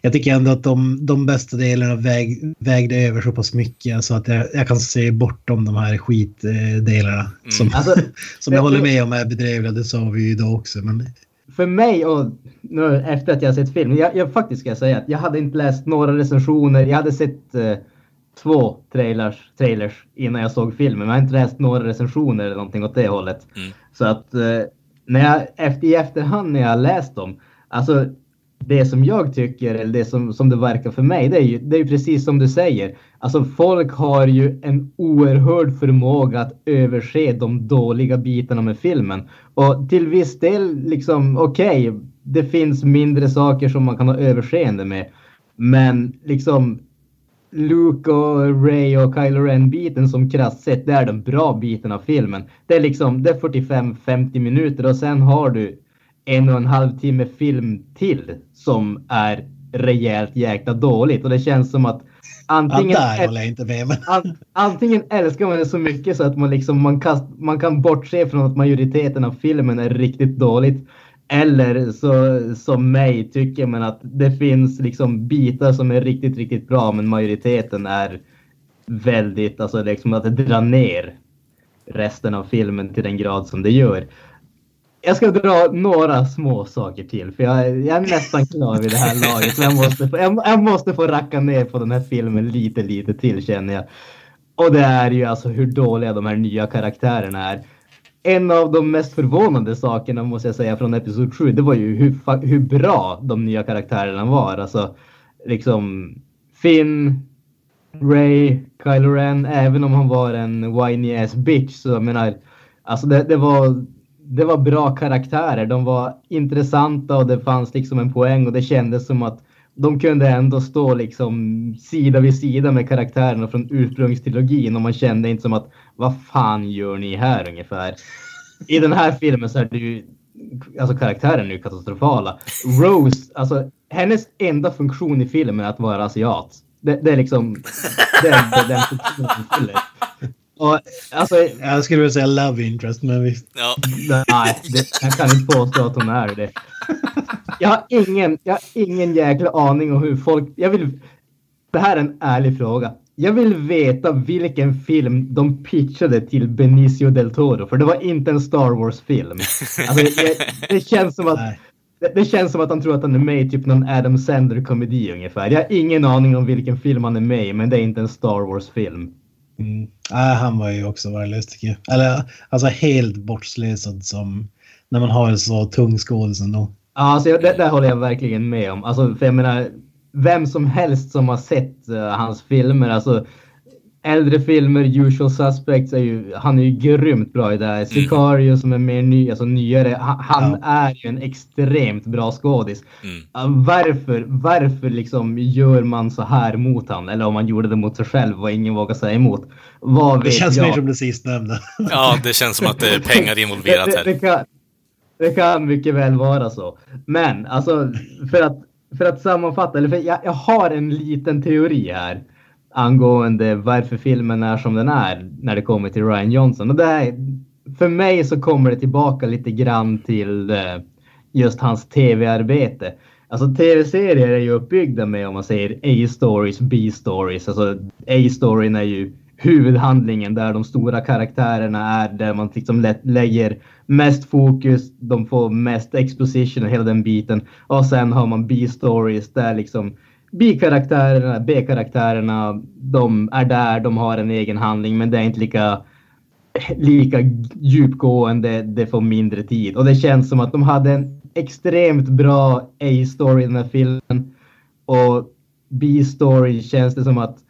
jag tycker ändå att de, de bästa delarna väg, vägde över så pass mycket så att jag, jag kan se bortom de här skitdelarna. Mm. Som, alltså, som jag håller med om är bedrövliga, det sa vi ju idag också. Men... För mig och nu efter att jag sett filmen, jag, jag faktiskt ska jag säga att jag hade inte läst några recensioner. Jag hade sett eh, två trailers, trailers innan jag såg filmen, men jag har inte läst några recensioner eller någonting åt det hållet. Mm. Så att eh, när jag efter, i efterhand när jag läst dem, alltså det som jag tycker, eller det som, som det verkar för mig, det är ju det är precis som du säger. Alltså folk har ju en oerhörd förmåga att överse de dåliga bitarna med filmen. Och till viss del, liksom, okej, okay, det finns mindre saker som man kan ha överseende med. Men liksom Luke och Ray och Kylo Ren-biten som krasst sett, det är den bra biten av filmen. Det är liksom, det är 45-50 minuter och sen har du en och en halv timme film till som är rejält jäkla dåligt och det känns som att antingen, an, antingen älskar man det så mycket så att man liksom man kan, man kan bortse från att majoriteten av filmen är riktigt dåligt eller så som mig tycker man att det finns liksom bitar som är riktigt, riktigt bra men majoriteten är väldigt, alltså liksom att det drar ner resten av filmen till den grad som det gör. Jag ska dra några små saker till för jag, jag är nästan klar vid det här laget. Men jag, måste få, jag, jag måste få racka ner på den här filmen lite, lite till känner jag. Och det är ju alltså hur dåliga de här nya karaktärerna är. En av de mest förvånande sakerna måste jag säga från Episod 7, det var ju hur, hur bra de nya karaktärerna var. Alltså liksom Finn, Ray, Kylo Ren, även om han var en whiny ass bitch så jag menar, alltså det, det var det var bra karaktärer. De var intressanta och det fanns liksom en poäng och det kändes som att de kunde ändå stå liksom sida vid sida med karaktärerna från ursprungstrilogin och man kände inte som att vad fan gör ni här ungefär? I den här filmen så är det ju alltså karaktären är ju katastrofala. Rose, alltså hennes enda funktion i filmen är att vara asiat. Det, det är liksom det är den funktionen hon fyller. Och, alltså, jag skulle vilja säga love interest, men vi... Ja. Nej, det, jag kan inte påstå att hon är det. Jag har ingen, jag har ingen jäkla aning om hur folk... Jag vill... Det här är en ärlig fråga. Jag vill veta vilken film de pitchade till Benicio del Toro, för det var inte en Star Wars-film. Alltså, det, det, känns som att... Det, det, känns som att han tror att han är med i typ någon Adam Sandler-komedi ungefär. Jag har ingen aning om vilken film han är med i, men det är inte en Star Wars-film. Mm. Äh, han var ju också värdelös tycker jag. Eller alltså helt bortslösad som när man har en så tung skådis ändå. Ja, alltså, det där håller jag verkligen med om. Alltså, för jag menar, vem som helst som har sett uh, hans filmer, alltså äldre filmer, Usual Suspects, är ju, han är ju grymt bra i det här. Sicario som är mer ny, alltså nyare, han, han ja. är ju en extremt bra skådis. Mm. Uh, varför, varför liksom gör man så här mot han? Eller om man gjorde det mot sig själv och ingen vågar säga emot. Vad det känns jag? mer som det sistnämnda. ja, det känns som att det är pengar involverat här. Det, det, kan, det kan mycket väl vara så. Men alltså, för att, för att sammanfatta, eller för jag, jag har en liten teori här angående varför filmen är som den är när det kommer till Ryan Johnson. Och det här, för mig så kommer det tillbaka lite grann till eh, just hans tv-arbete. Alltså tv-serier är ju uppbyggda med om man säger A-stories, B-stories. Alltså A-storyn är ju huvudhandlingen där de stora karaktärerna är, där man liksom lägger mest fokus, de får mest exposition och hela den biten. Och sen har man B-stories där liksom B-karaktärerna, B-karaktärerna, de är där, de har en egen handling, men det är inte lika, lika djupgående, det får mindre tid. Och det känns som att de hade en extremt bra A-story i den här filmen. Och B-story känns det som att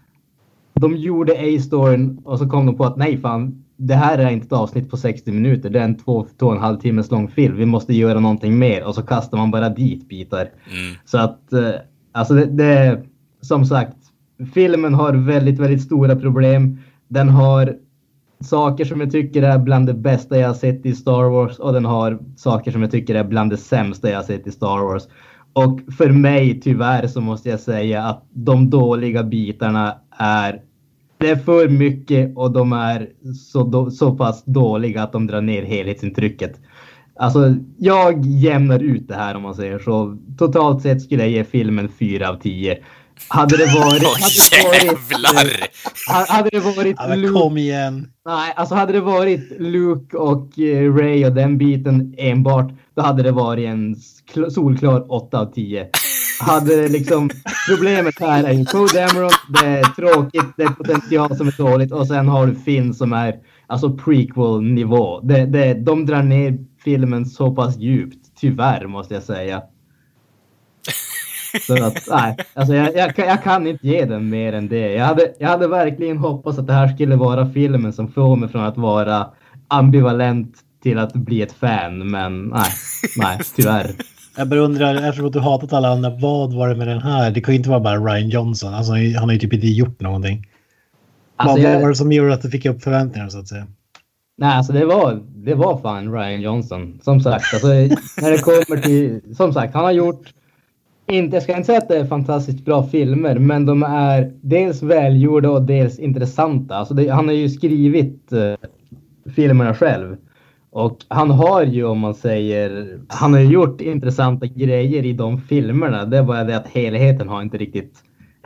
de gjorde A-storyn och så kom de på att nej fan, det här är inte ett avsnitt på 60 minuter. Det är en två, två och en halv timmes lång film. Vi måste göra någonting mer och så kastar man bara dit bitar. Mm. Så att eh, Alltså det, det, som sagt, filmen har väldigt, väldigt stora problem. Den har saker som jag tycker är bland det bästa jag sett i Star Wars och den har saker som jag tycker är bland det sämsta jag sett i Star Wars. Och för mig tyvärr så måste jag säga att de dåliga bitarna är det är för mycket och de är så, så pass dåliga att de drar ner helhetsintrycket. Alltså, jag jämnar ut det här om man säger så. Totalt sett skulle jag ge filmen 4 av 10. Hade det varit... Oh, hade, det varit hade det varit ja, Luke, kom igen. Nej, alltså hade det varit Luke och eh, Ray och den biten enbart, då hade det varit en solklar 8 av 10. Hade liksom, problemet här är ju Code Emerald, det är tråkigt, det är potential som är dåligt och sen har du Finn som är alltså prequel nivå. Det, det, de drar ner filmen så pass djupt, tyvärr måste jag säga. Så att, nej, alltså jag, jag, jag, kan inte ge den mer än det. Jag hade, jag hade verkligen hoppats att det här skulle vara filmen som får mig från att vara ambivalent till att bli ett fan, men nej, nej, tyvärr. Jag bara undrar, eftersom att du hatat alla andra, vad var det med den här? Det kan ju inte vara bara Ryan Johnson, alltså, han har ju typ inte gjort någonting. Alltså, vad var det som gjorde att du fick upp förväntningarna så att säga? Nej, alltså det var, det var fan Ryan Johnson. Som sagt, alltså, när det kommer till... Som sagt, han har gjort... Inte, jag ska inte säga att det är fantastiskt bra filmer, men de är dels välgjorda och dels intressanta. Alltså det, han har ju skrivit uh, filmerna själv. Och han har ju om man säger, han har gjort intressanta grejer i de filmerna. Det är bara det att helheten har inte riktigt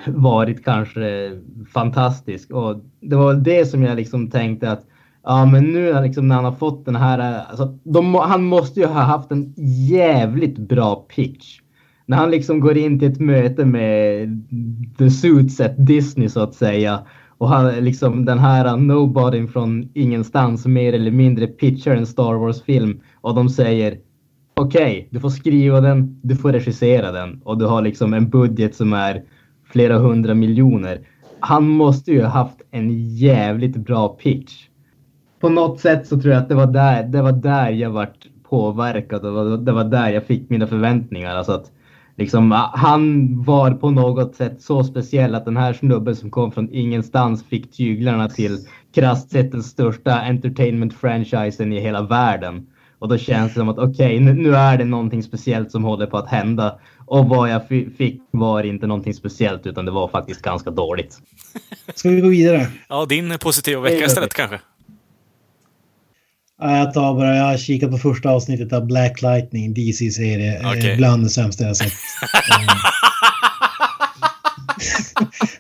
varit kanske fantastisk. Och det var det som jag liksom tänkte att ja, men nu liksom när han har fått den här, alltså, de, han måste ju ha haft en jävligt bra pitch. När han liksom går in till ett möte med The Suits at Disney så att säga och han, liksom den här uh, nobody från ingenstans mer eller mindre pitchar en Star Wars-film och de säger okej, okay, du får skriva den, du får regissera den och du har liksom en budget som är flera hundra miljoner. Han måste ju ha haft en jävligt bra pitch. På något sätt så tror jag att det var där, det var där jag vart påverkad och det var där jag fick mina förväntningar. Alltså att liksom, han var på något sätt så speciell att den här snubben som kom från ingenstans fick tyglarna till krasst sett den största entertainment-franchisen i hela världen. Och då känns det som att okej, okay, nu är det någonting speciellt som håller på att hända. Och vad jag fick var inte någonting speciellt utan det var faktiskt ganska dåligt. Ska vi gå vidare? Ja, din positiva vecka istället kanske? Ja, jag tar bara, jag har kikat på första avsnittet av Black Lightning, DC-serie. Eh, okay. Bland det sämsta jag sett.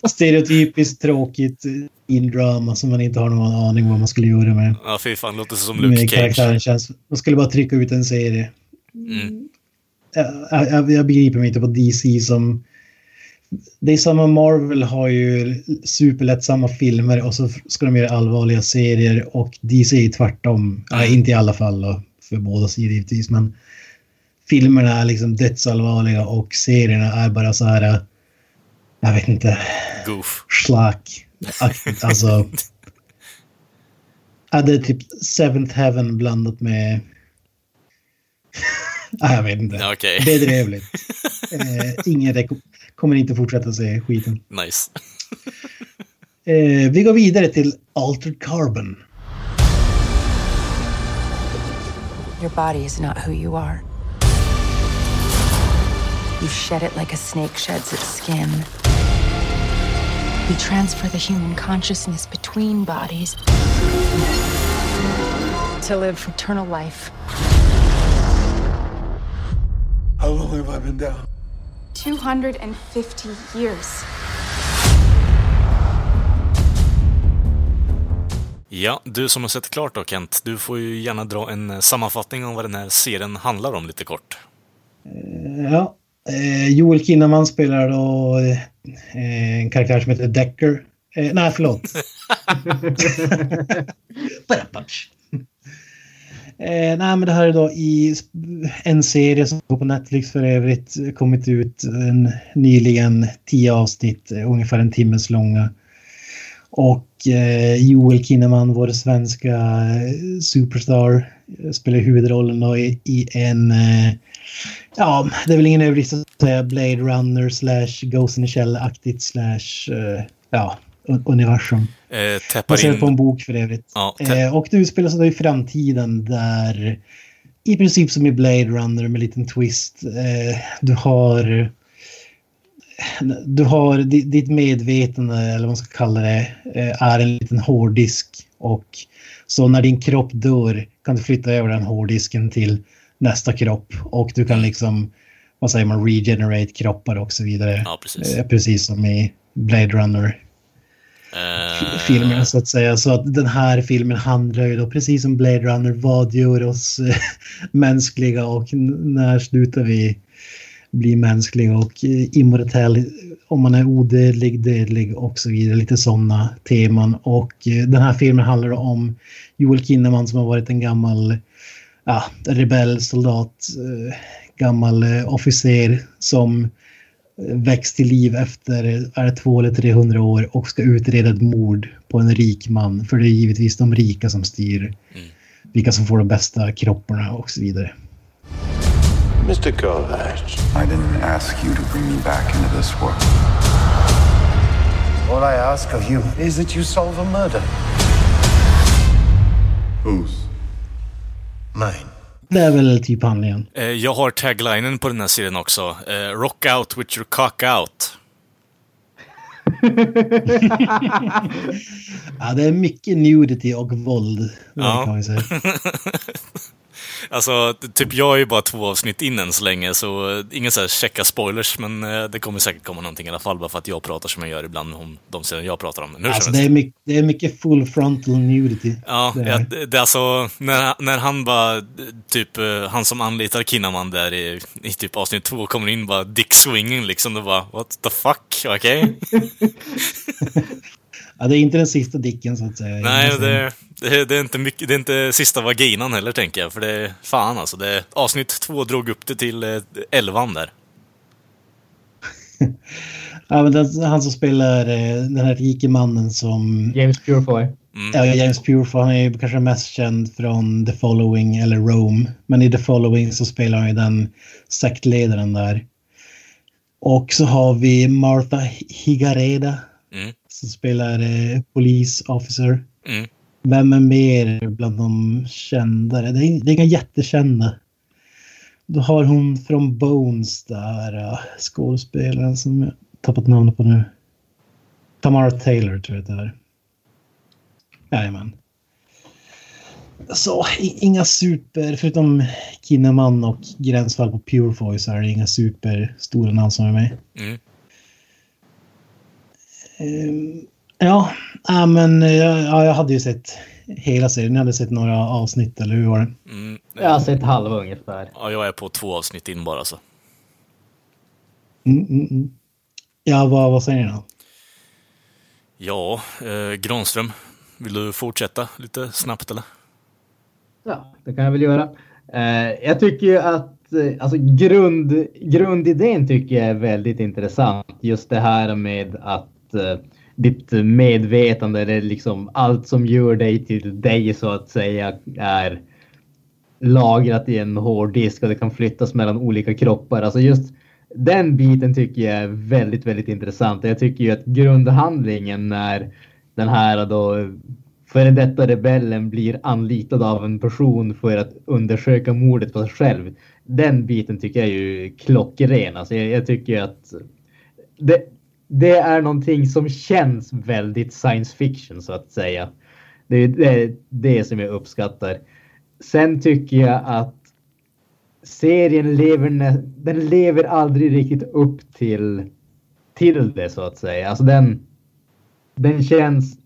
Stereotypiskt tråkigt indrama som man inte har någon aning vad man skulle göra med. Ja, fy fan, låter som Luke Cage. Karaktären känns, man skulle bara trycka ut en serie. Mm. Jag, jag, jag begriper mig inte på DC som det är samma Marvel har ju superlättsamma filmer och så ska de göra allvarliga serier och DC är tvärtom. Ja, inte i alla fall då, för båda sidor givetvis men filmerna är liksom dödsallvarliga och serierna är bara så här jag vet inte. Goof. Slack. Alltså. ja, det är typ Seventh Heaven blandat med jag vet inte. Okay. Bedrövligt. eh, ingen kommer inte fortsätta se skiten. Nice. eh, vi går vidare till Altered Carbon. Your body is not who you are. You shed it like a snake sheds its skin. We transfer the human consciousness between bodies to live eternal life. How long have I been down? 250 years. Ja, du som har sett klart då Kent, du får ju gärna dra en eh, sammanfattning om vad den här serien handlar om lite kort. Eh, ja, eh, Joel Kinnaman spelar då en karaktär som heter Decker. nej, förlåt. Eh, nej, men det här är då i en serie som går på Netflix för övrigt. Kommit ut en, nyligen, tio avsnitt, eh, ungefär en timmes långa. Och eh, Joel Kinnaman, vår svenska eh, superstar, eh, spelar huvudrollen då i, i en... Eh, ja, det är väl ingen överdrift att säga Blade Runner slash Ghost in the Shell-aktigt slash... Eh, ja, universum. Eh, Baserat in... på en bok för övrigt. Ja, eh, och det utspelar sig i framtiden där i princip som i Blade Runner med en liten twist. Eh, du har du har ditt medvetande, eller vad man ska kalla det, eh, är en liten hårddisk. Och så när din kropp dör kan du flytta över den hårddisken till nästa kropp. Och du kan liksom, vad säger man, regenerate kroppar och så vidare. Ja, precis. Eh, precis som i Blade Runner. Uh... filmerna så att säga. Så att den här filmen handlar ju då precis som Blade Runner, vad gör oss eh, mänskliga och när slutar vi bli mänskliga och eh, immortell om man är odödlig, dödlig och så vidare. Lite sådana teman. Och den här filmen handlar om Joel Kinnaman som har varit en gammal ja, rebellsoldat, gammal officer som väcks till liv efter är det två eller 300 år och ska utreda ett mord på en rik man. För det är givetvis de rika som styr mm. vilka som får de bästa kropparna och så vidare. Mr Kovacs. I didn't ask you to bring me back into this world. All I ask of you is that you solve a murder. Whose? Mine. Det är väl typ handlingen. Eh, jag har taglinen på den här serien också. Eh, Rock out with your cock out. ja, det är mycket nudity och våld. Ja. Alltså, typ jag är ju bara två avsnitt in än så länge, så ingen så här checka spoilers, men eh, det kommer säkert komma någonting i alla fall, bara för att jag pratar som jag gör ibland om de serier jag pratar om. Hur Alltså, det, är mycket, det är mycket full frontal nudity. Ja, det är- ja, det, är alltså när, när han bara, typ eh, han som anlitar Kinnaman där i, i typ avsnitt två kommer in bara dick swinging liksom, då bara what the fuck, okej? Ja, det är inte den sista dicken så att säga. Nej, det, det, det, är inte mycket, det är inte sista vaginan heller tänker jag, för det är fan alltså, det, avsnitt två drog upp det till eh, elvan där. Ja, men den, han som spelar eh, den här rike mannen som... James Purefoy. Ja, James Purefoy, han är ju kanske mest känd från The Following eller Rome. Men i The Following så spelar han ju den sektledaren där. Och så har vi Martha Higareda Mm. som spelar eh, police officer. Mm. Vem är mer bland de kända? Det är, det är inga jättekända. Då har hon från Bones där, uh, skådespelaren som jag tappat namnet på nu. Tamara Taylor tror jag det är. Jajamän. Så inga super, förutom Kinnaman och Gränsfall på Purefoy så är det inga superstora namn som är med. Mm. Ehm, ja, ja, men eh, ja, jag hade ju sett hela serien. Jag hade sett några avsnitt, eller hur var det? Mm. Jag har sett halva ungefär. Ja, jag är på två avsnitt in bara så. Mm, mm, mm. Ja, vad, vad säger ni då? Ja, eh, Granström, vill du fortsätta lite snabbt eller? Ja, det kan jag väl göra. Eh, jag tycker ju att eh, alltså grund, grundidén tycker jag är väldigt intressant. Just det här med att eh, Eh, ditt medvetande, eller liksom allt som gör dig till dig så att säga, är lagrat i en hårddisk och det kan flyttas mellan olika kroppar. Alltså just den biten tycker jag är väldigt, väldigt intressant. Jag tycker ju att grundhandlingen när den här då före detta rebellen blir anlitad av en person för att undersöka mordet på sig själv. Den biten tycker jag är ju klockren. Alltså jag, jag tycker att det, det är någonting som känns väldigt science fiction så att säga. Det är det, det som jag uppskattar. Sen tycker jag att serien lever, den lever aldrig riktigt upp till, till det så att säga. Alltså den, den känns...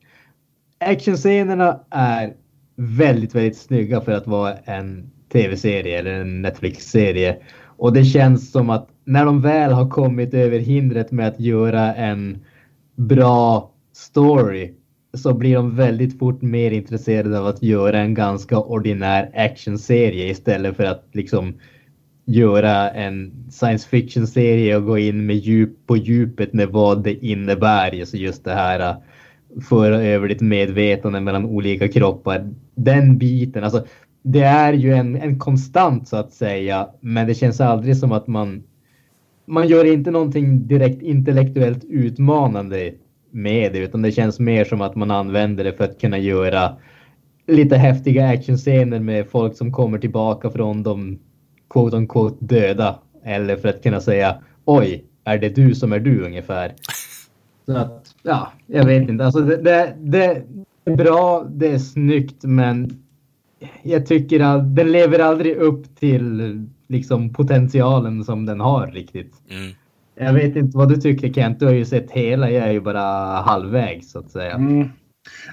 Actionscenerna är väldigt, väldigt snygga för att vara en tv-serie eller en Netflix-serie. Och det känns som att när de väl har kommit över hindret med att göra en bra story så blir de väldigt fort mer intresserade av att göra en ganska ordinär actionserie istället för att liksom göra en science fiction serie och gå in med djup på djupet med vad det innebär. Alltså just det här äh, föra över ditt medvetande mellan olika kroppar. Den biten, alltså det är ju en, en konstant så att säga, men det känns aldrig som att man man gör inte någonting direkt intellektuellt utmanande med det, utan det känns mer som att man använder det för att kunna göra lite häftiga actionscener med folk som kommer tillbaka från de quote on quote döda. Eller för att kunna säga oj, är det du som är du ungefär. Så att, ja, jag vet inte. Alltså det, det, det är bra, det är snyggt, men jag tycker att den lever aldrig upp till liksom potentialen som den har riktigt. Mm. Jag vet inte vad du tycker Kent, du har ju sett hela, jag är ju bara halvvägs så att säga. Mm.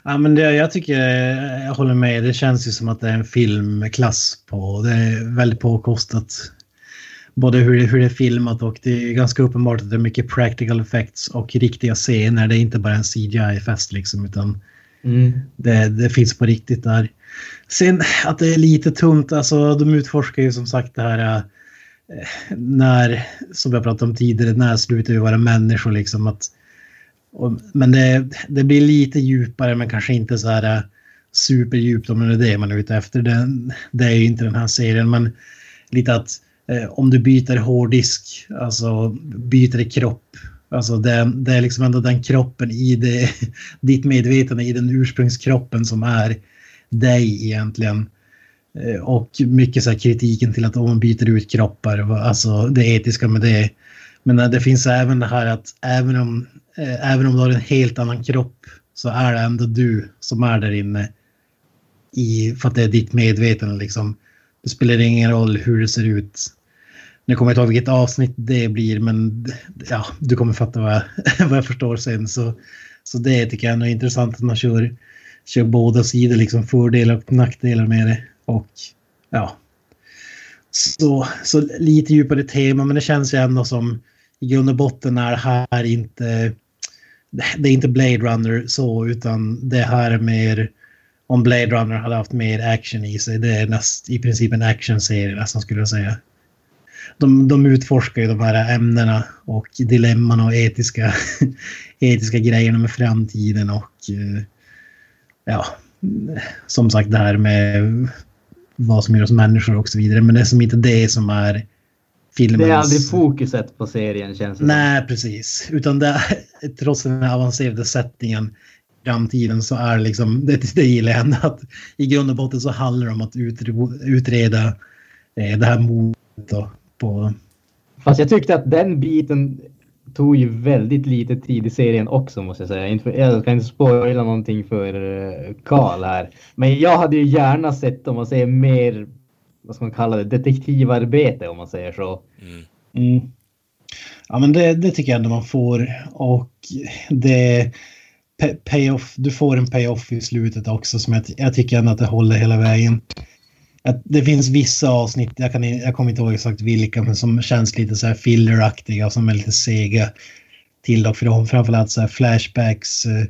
Ja, men det, jag tycker, jag håller med. Det känns ju som att det är en film med klass på. Det är väldigt påkostat. Både hur det, hur det är filmat och det är ganska uppenbart att det är mycket practical effects och riktiga scener. Det är inte bara en CGI-fest liksom, utan Mm. det, det finns på riktigt där. Sen att det är lite tunt, alltså de utforskar ju som sagt det här eh, när, som jag pratade om tidigare, när slutar vi vara människor liksom. Att, och, men det, det blir lite djupare men kanske inte så här eh, superdjupt om det är det man är ute efter. Det, det är ju inte den här serien men lite att eh, om du byter hårddisk, alltså byter kropp. Alltså det, det är liksom ändå den kroppen i det, ditt medvetande i den ursprungskroppen som är dig egentligen. Eh, och mycket så här kritiken till att om man byter ut kroppar, alltså det etiska med det. Men det finns även det här att även om, eh, även om du har en helt annan kropp så är det ändå du som är där inne. I, för att det är ditt medvetande liksom. Det spelar ingen roll hur det ser ut. Nu kommer jag inte ihåg vilket avsnitt det blir men ja, du kommer fatta vad jag, vad jag förstår sen. Så, så det tycker jag är intressant att man kör, kör båda sidor, liksom fördelar och nackdelar med det. Och ja, så, så lite djupare tema men det känns ju ändå som i grund och botten är det här inte det är inte Blade Runner så utan det här är mer om Blade Runner hade haft mer action i sig. Det är näst, i princip en actionserie nästan skulle jag säga. De, de utforskar ju de här ämnena och dilemman och etiska, etiska grejerna med framtiden och eh, ja, som sagt det här med vad som gör oss människor och så vidare. Men det är som inte det som är filmens... Det är aldrig fokuset på serien känns det Nej, precis. Utan det trots den avancerade settingen framtiden så är liksom, det, det gillar jag ändå att i grund och botten så handlar det om att utreda eh, det här mordet på... Fast jag tyckte att den biten tog ju väldigt lite tid i serien också måste jag säga. Jag ska inte spoila någonting för eh, Karl här. Men jag hade ju gärna sett om man säger mer, vad ska man kalla det, detektivarbete om man säger så. Mm. Mm. Ja men det, det tycker jag ändå man får och det payoff, du får en payoff i slutet också som jag, jag tycker ändå att det håller hela vägen. Att det finns vissa avsnitt, jag, kan, jag kommer inte ihåg exakt vilka, men som känns lite så här filleraktiga, som är lite sega till och från. Framförallt så här flashbacks eh,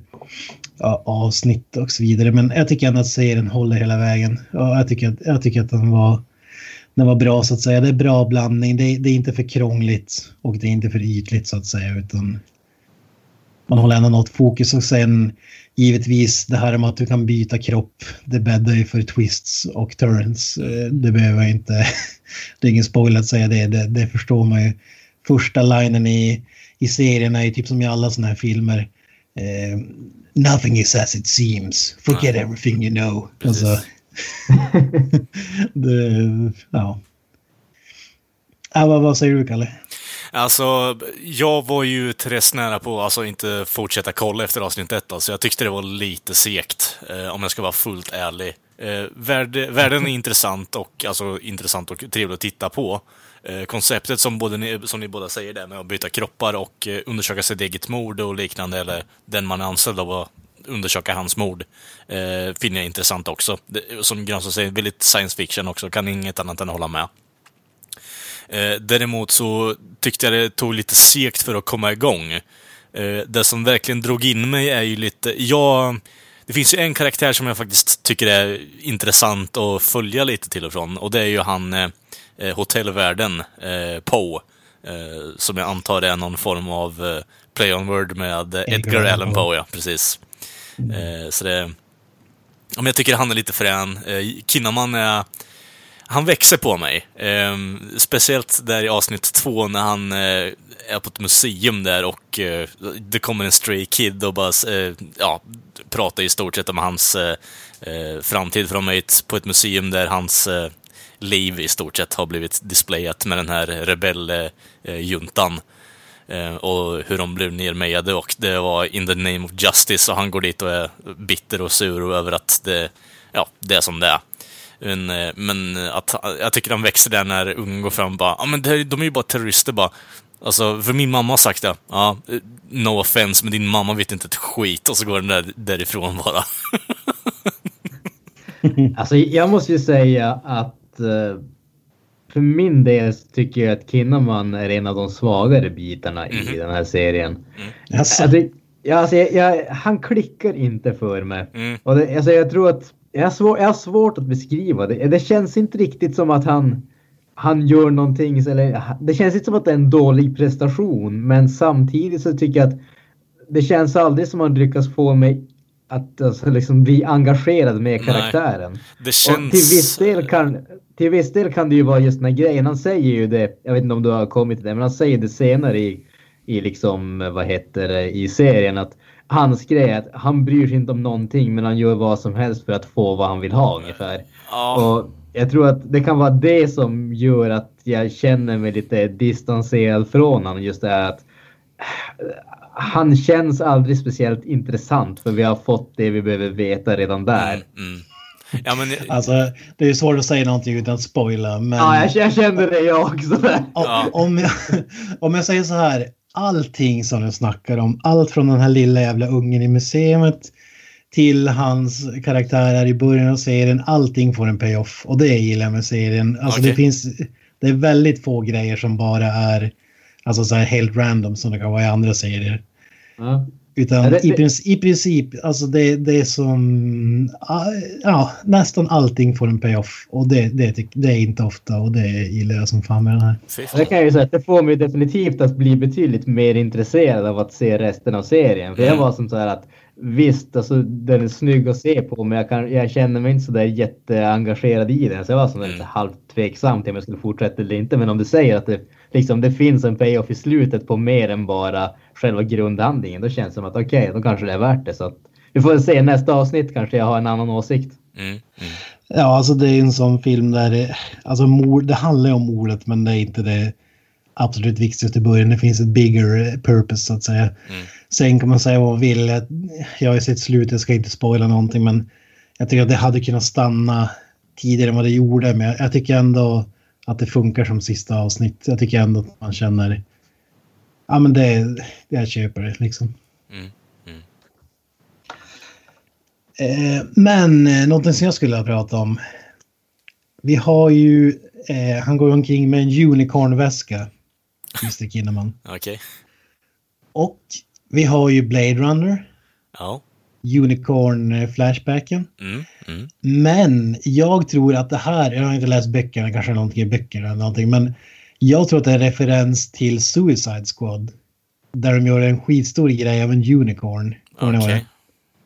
avsnitt och så vidare. Men jag tycker ändå att serien håller hela vägen. Och jag tycker att, jag tycker att den var, den var bra så att säga. Det är bra blandning. Det, det är inte för krångligt och det är inte för ytligt så att säga. Utan man håller ändå något fokus och sen givetvis det här med att du kan byta kropp. Det bäddar ju för twists och turns. Eh, det behöver jag inte. Det är ingen spoiler att säga det. det. Det, förstår man ju. Första linen i, i serien är ju typ som i alla sådana här filmer. Eh, Nothing is as it seems. Forget ja. everything you know. Alltså, det, ja. Ja, vad, vad säger du, Kalle? Alltså, jag var ju till nära på att alltså, inte fortsätta kolla efter avsnitt ett. Alltså, jag tyckte det var lite segt, eh, om jag ska vara fullt ärlig. Eh, värld, världen är intressant och, alltså, intressant och trevlig att titta på. Eh, konceptet som, både ni, som ni båda säger där med att byta kroppar och eh, undersöka sitt eget mord och liknande, eller den man är anställd av att undersöka hans mord, eh, finner jag intressant också. Det, som Granström säger, väldigt science fiction också, kan inget annat än hålla med. Eh, däremot så tyckte jag det tog lite segt för att komma igång. Eh, det som verkligen drog in mig är ju lite, jag... Det finns ju en karaktär som jag faktiskt tycker är intressant att följa lite till och från och det är ju han eh, eh hotellvärden, eh, Poe. Eh, som jag antar är någon form av eh, play on word med Edgar, Edgar Allan Poe, ja precis. Mm. så det... Om jag tycker han är lite frän. Eh, Kinnaman är han växer på mig. Eh, speciellt där i avsnitt två när han eh, är på ett museum där och eh, det kommer en stray kid och bara eh, ja, pratar i stort sett om hans eh, eh, framtid. För de är på ett museum där hans liv i stort sett har blivit displayat med den här rebelljuntan. Ehm, och hur de blev nermejade och det var in the name of justice och han går dit och är bitter och sur över att det, ja, det är som det är. Men, eh, men att, jag tycker han växer där när ungen går fram och bara, ja men de är ju bara terrorister bara. Alltså, för min mamma har sagt det. Ja, no offense, men din mamma vet inte ett skit. Och så går den där, därifrån bara. alltså, jag måste ju säga att uh, för min del tycker jag att Kinnaman är en av de svagare bitarna mm. i mhm. den här serien. Mm. Alltså, ja, alltså, jag, jag, han klickar inte för mig. Mm. Och det, alltså, jag tror att jag har, svår, jag har svårt att beskriva det. Det känns inte riktigt som att han, han gör någonting. Eller, det känns inte som att det är en dålig prestation. Men samtidigt så tycker jag att det känns aldrig som att han lyckas få mig att alltså, liksom bli engagerad med karaktären. Nej, det känns... Och till, viss del kan, till viss del kan det ju vara just den här grejen. Han säger ju det, jag vet inte om du har kommit till det, men han säger det senare i, i liksom, vad heter det, i serien att hans grej är att han bryr sig inte om någonting men han gör vad som helst för att få vad han vill ha ungefär. Ja. Och jag tror att det kan vara det som gör att jag känner mig lite distanserad från honom. Just det här att han känns aldrig speciellt intressant för vi har fått det vi behöver veta redan där. Mm, mm. Ja, men, Alltså, det är svårt att säga någonting utan att spoila. Men Ja, jag, kände det jag också. Ja. om, jag, om jag säger så här. Allting som jag snackar om, allt från den här lilla jävla ungen i museet till hans karaktärer i början av serien, allting får en payoff. Och det gillar jag med serien. Alltså Okej. det finns, det är väldigt få grejer som bara är alltså så här helt random som det kan vara i andra serier. Ja. Utan det- i, princip, i princip, alltså det, det är som... ah, Ja, nästan allting får en payoff. Och det, det, det är inte ofta och det gillar jag som fan med den här. Det kan jag ju säga att det får mig definitivt att bli betydligt mer intresserad av att se resten av serien. För jag Mm. var som så här att visst, alltså, den är snygg att se på men jag, kan, jag känner mig inte så där jätteengagerad i den. Så jag var som Mm. lite halvt tveksam till om jag skulle fortsätta eller inte. Men om du säger att det, liksom, det finns en payoff i slutet på mer än bara själva grundhandlingen. Då känns det som att okej, då kanske det är värt det. Så att, vi får se nästa avsnitt kanske jag har en annan åsikt. Mm, mm. Ja, alltså det är en sån film där det, alltså mord, det handlar ju om mordet men det är inte det absolut viktigaste i början. Det finns ett bigger purpose så att säga. Mm. Sen kan man säga vad man vill. Jag, har sett slutet, jag ska inte spoila någonting men jag tycker att det hade kunnat stanna tidigare än vad det gjorde. Men jag, tycker ändå att det funkar som sista avsnitt. Jag tycker ändå att man känner, ja men det, jag köper det liksom. Mm, mm. Eh, men eh, någonting som jag skulle ha pratat om. Vi har ju, eh, han går omkring med en unicornväska. Mr Kinnaman. Okej. Och vi har ju Blade Runner. Ja. Unicorn-flashbacken. Mm, mm. Men jag tror att det här, jag har inte läst böckerna, kanske någonting i böckerna eller någonting, men jag tror att det är referens till Suicide Squad. Där de gör en skitstor grej av en unicorn. Okej. det?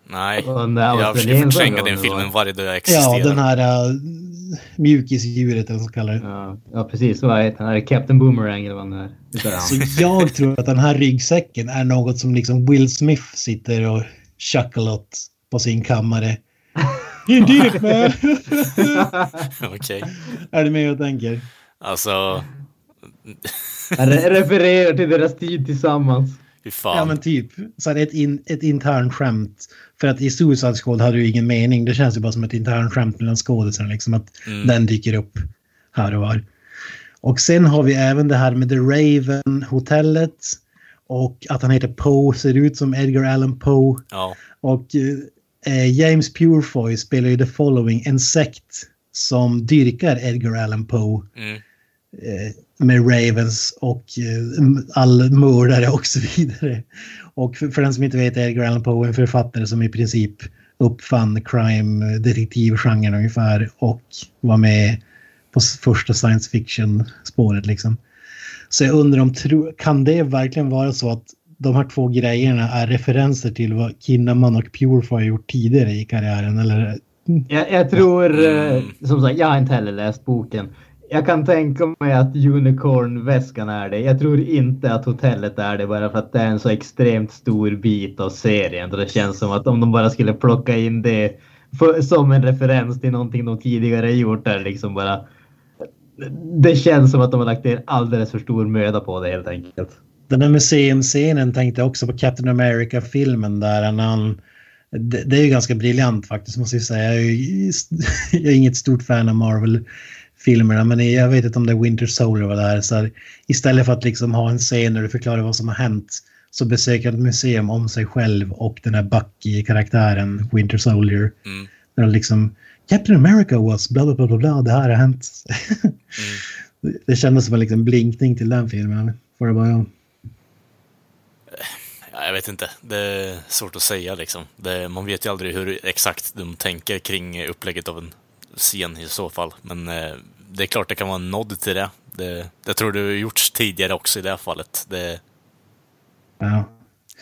Nej, Och den där jag försöker förtränga den filmen var- varje dag jag existerar. Ja, den här uh, mjukisdjuret eller vad man kallar det. Ja, ja precis. Vad heter han? Captain Boomerang eller vad han är. Är det han? Så jag tror att den här ryggsäcken är något som liksom Will Smith sitter och chucklar åt på sin kammare. You did it man! Okej. är du med och tänker? Alltså, re- refererar till deras tid tillsammans. Ja men typ. Så är det ett, in, ett internt skämt. För att i Suicide Squad hade ju ingen mening. Det känns ju bara som ett internt skämt mellan skådisarna. Liksom att Mm. den dyker upp här och var. Och sen har vi även det här med The Raven hotellet. Och att han heter Poe, ser ut som Edgar Allan Poe. Ja. Och eh, James Purefoy spelar ju The Following, en sekt som dyrkar Edgar Allan Poe Mm. eh, med Ravens och eh, all mördare och så vidare. Och för, för den som inte vet är Edgar Allan Poe en författare som i princip uppfann crime detektivgenren ungefär och var med på första science fiction spåret liksom. Så jag undrar om, kan det verkligen vara så att de här två grejerna är referenser till vad Kinnaman och Purefy har gjort tidigare i karriären eller? Jag, jag tror, eh, som sagt, jag har inte heller läst boken. Jag kan tänka mig att Unicorn-väskan är det. Jag tror inte att hotellet är det bara för att det är en så extremt stor bit av serien. Det känns som att om de bara skulle plocka in det för, som en referens till någonting de tidigare gjort där liksom bara... Det känns som att de har lagt ner alldeles för stor möda på det helt enkelt. Den där museumscenen tänkte jag också på Captain America-filmen där han... Det, det är ju ganska briljant faktiskt måste jag säga. Jag är, ju, jag är inget stort fan av Marvel. Marvel-filmerna men jag vet inte om det är Winter Soldier var där. Så här, istället för att liksom ha en scen där du förklarar vad som har hänt så besöker han ett museum om sig själv och den här Bucky-karaktären Winter Soldier. Mm. Där liksom Captain America was bla bla bla bla, bla det här har hänt. Mm. det kändes som en liksom blinkning till den filmen. Får det jag. Ja, jag vet inte. Det är svårt att säga liksom. Det, man vet ju aldrig hur exakt de tänker kring upplägget av en scen i så fall. Men eh, det är klart det kan vara en nod till det. Det, det tror du har gjorts tidigare också i det här fallet. Det, Ja. jag vet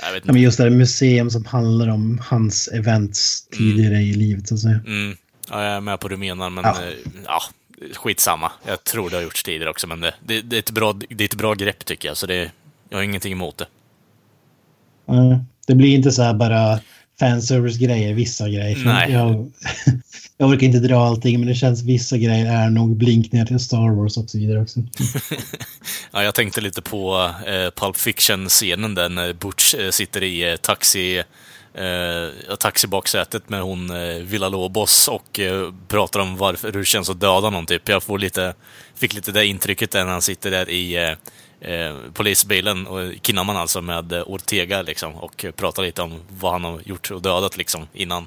Ja, inte. men just det här museum som handlar om hans events tidigare i livet så att säga. Mm. Ja, jag är med på vad du menar, men Ja. ja. ja, skitsamma. Jag tror det har gjorts tidigare också, men det, det, det, är, ett bra, det är ett bra grepp tycker jag, så det, jag har ingenting emot det. Ja, det blir inte så här bara fanservice-grejer, vissa grejer. Nej. Jag, jag orkar inte dra allting, men det känns vissa grejer är nog blinkningar till Star Wars och så vidare också. ja, jag tänkte lite på eh, Pulp Fiction-scenen där när Butch eh, sitter i eh, taxi eh, taxibaksätet med hon eh, Villa Lobos och eh, pratar om varför hur det känns att döda någon typ. Jag får lite, fick lite det intrycket där när han sitter där i eh, eh, polisbilen, och Kinnaman alltså, med eh, Ortega liksom och pratar lite om vad han har gjort och dödat liksom innan.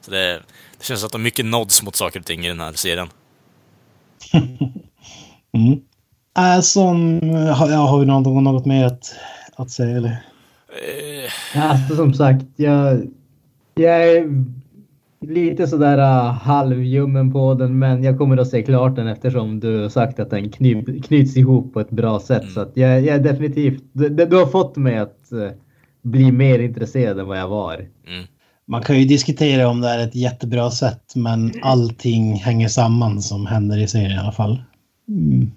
Så det, det känns att det är mycket nods mot saker och ting i den här serien. mm. Äh, som, har, har vi något, något mer att, att säga eller? Eh. Alltså som sagt, jag, jag är lite sådär uh, halvljummen på den, men jag kommer att se klart den eftersom du har sagt att den knyt, knyts ihop på ett bra sätt. Mm. Så att jag, jag är definitivt, du, du, har fått mig att uh, bli mer intresserad än vad jag var. Mm. Man kan ju diskutera om det är ett jättebra sätt, men allting hänger samman som händer i serien i alla fall. Mm.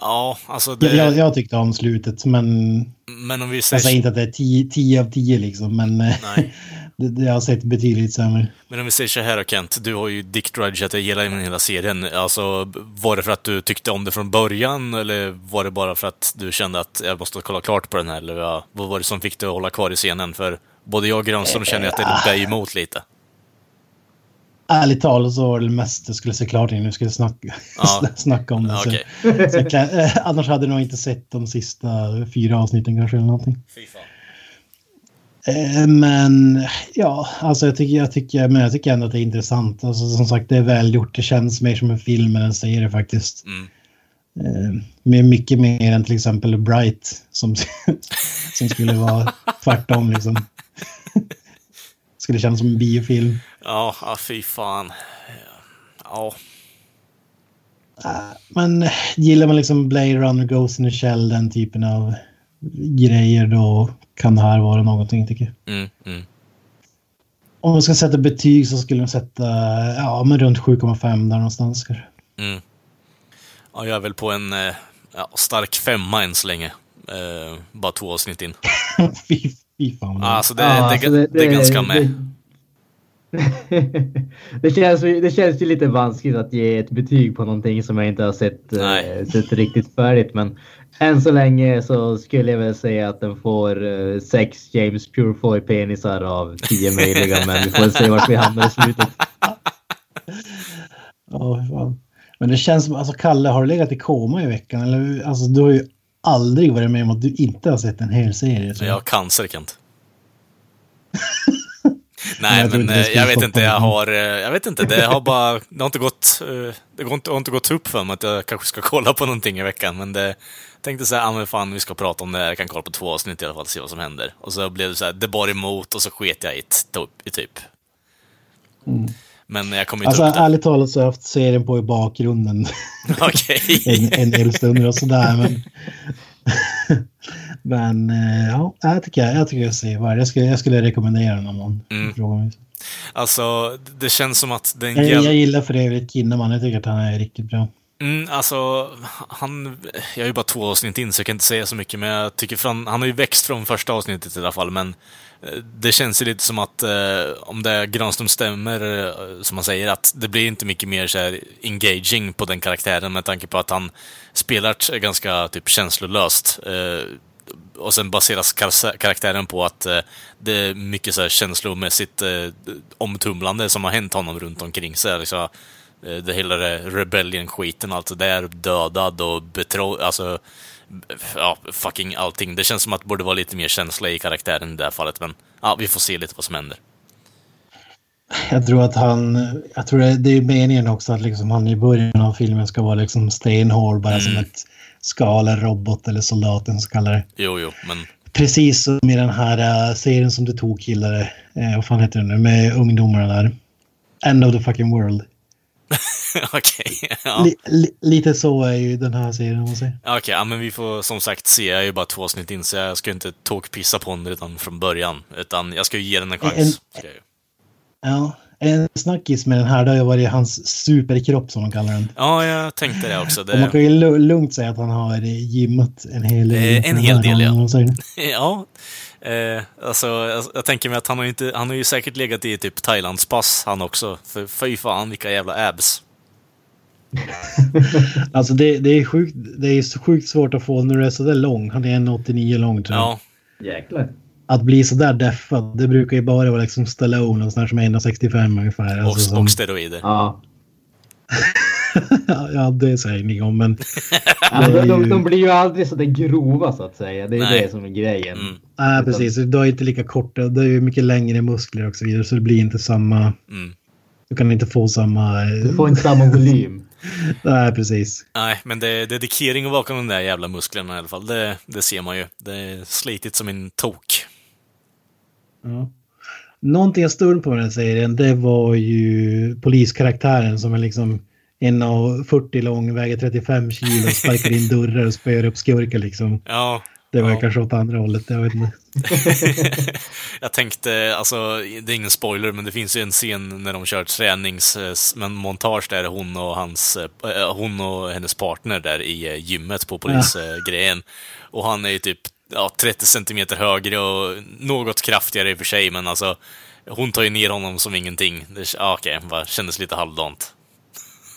Ja, alltså det... jag, jag tyckte om slutet, men... Men om vi säger... Jag säger inte att det är 10 av 10 liksom, men... Nej. Det, det har sett betydligt sämre. Men om vi säger så här Kent, du har ju Dick Drudge hela, hela serien. Alltså, var det för att du tyckte om det från början, eller var det bara för att du kände att jag måste kolla klart på den här, eller vad, vad var det som fick dig att hålla kvar i scenen? För både jag och Grönström känner att det dig emot lite ärligt talat så var det mest jag skulle se klart innan vi skulle snacka, ja. snacka om det. Okay. Så, så äh, annars hade jag nog inte sett de sista fyra avsnitten kanske eller någonting. Äh, men ja, alltså jag tycker, jag, tycker, men jag tycker ändå att det är intressant. Alltså, som sagt, det är välgjort. Det känns mer som en film än en serie faktiskt. Mm. Eh, med mycket mer än till exempel Bright som, som skulle vara tvärtom liksom. skulle kännas som en biofilm. Ja, ja fy fan. Ja. Men gillar man liksom Blade Runner, Ghost in the Shell, den typen av grejer, då kan det här vara någonting tycker jag. Mm, mm. Om man ska sätta betyg så skulle man sätta ja, men runt 7,5 där någonstans kanske. Mm. Ja, jag är väl på en eh, ja, stark femma än så länge. Eh, bara två avsnitt in. fy, fy fan. Alltså det, ja, det, alltså det, det, är ganska med. det, känns, det känns ju lite vanskligt att ge ett betyg på någonting som jag inte har sett, äh, sett riktigt färdigt. Men än så länge så skulle jag väl säga att den får uh, sex James Purefoy penisar av tio möjliga. men vi får se vart vi hamnar i slutet. Ja, fan. Men det känns som, alltså Kalle, har du legat i koma i veckan? Eller, alltså, du har ju aldrig varit med om att du inte har sett en hel serie. Jag har cancer, Kent. Nej, men jag, jag vet inte, jag har, eh, jag vet inte, det har bara, det har inte gått, eh, det har inte, har inte gått upp för mig att jag kanske ska kolla på någonting i veckan, men det, tänkte så här, ah, men fan vi ska prata om det här, jag kan kolla på två avsnitt i alla fall, se vad som händer. Och så blev det så här, det bar emot och så sket jag i, i typ. Mm. Men jag kommer inte alltså, upp det. Ärligt talat så har jag haft serien på i bakgrunden. Okej. en, en hel stund och sådär, men... Men eh, ja, jag tycker jag, tycker jag ser vad jag skulle, jag skulle rekommendera den om någon mm. frågar Alltså, det känns som att den... Jag, jag gillar för övrigt Kinnaman, jag tycker att han är riktigt bra. Mm, alltså, han... Jag är ju bara två avsnitt in så jag kan inte säga så mycket, men jag tycker från, han har ju växt från första avsnittet i alla fall, men eh, det känns ju lite som att, eh, om det Granström stämmer, eh, som man säger, att det blir inte mycket mer så här engaging på den karaktären med tanke på att han spelar ganska typ känslolöst. Eh, och sen baseras karaktären på att eh, det är mycket så här känslomässigt eh, omtumlande som har hänt honom runt omkring sig. Liksom, det hela rebellion-skiten, alltså det är dödad och betrodd, alltså ja, fucking allting. Det känns som att det borde vara lite mer känsla i karaktären i det här fallet, men ja, vi får se lite vad som händer. Jag tror att han, jag tror det är meningen också att liksom han i början av filmen ska vara liksom stenhård bara mm. som ett skala robot eller soldaten som kallar det. Jo, jo, men... Precis som i den här uh, serien som du tog killade, uh, vad fan heter den nu, med ungdomarna där. End of the fucking world. Okej, okay, ja. li, li, lite så är ju den här serien om man säger. Okej, okay, ja, men vi får som sagt se, jag är ju bara två avsnitt in så jag ska inte tokpissa på den redan från början. Utan jag ska ju ge den en chans. En, ja, en snackis med den här, det har ju varit hans superkropp som de kallar den. Ja, jag tänkte det också. Det... Och man kan ju lugnt säga att han har gymmat en hel del. Eh, en hel del, ja. ja. Eh, alltså, jag, jag tänker mig att han har, ju inte, han har ju säkert legat i typ Thailandspass han också. För fy fan vilka jävla abs. Alltså det, det, är sjukt, det är så sjukt svårt att få när du är sådär lång. Han är 1,89 lång tror jag. Ja, Jäklar. Att bli sådär deffad, det brukar ju bara vara liksom Stallone och sån här som är 1,65 ungefär. och, Alltså som, och steroider. Ja. ja, det säger inget om, men Alltså, Det är de, ju- de blir ju aldrig så där grova så att säga. Det är Nej. det som är grejen. Mm. nej, precis. Du har inte lika korta, det är ju mycket längre muskler och så vidare, så det blir inte samma, Mm. du kan inte få samma... Du får inte samma volym. Nej, precis. Nej, men det är dedikering bakom de där jävla musklerna i alla fall. Det, det ser man ju. Det är slitigt som en tok. Ja. Någonting jag störde på med den serien, det var ju poliskaraktären som är liksom 1,40 lång, väger 35 kilo, sparkar in dörrar och spöar upp skurkar liksom. Ja, Det var Ja. kanske åt andra hållet, jag vet inte. jag tänkte, alltså, det är ingen spoiler, men det finns ju en scen när de kör tränings... eh, Men montage där hon och hans... eh, Hon och hennes partner där i eh, gymmet på polisgrejen. Och han är ju typ ja, 30 centimeter högre och något kraftigare i och för sig, men alltså... Hon tar ju ner honom som ingenting. Det, ja, okej, bara kändes lite halvdant.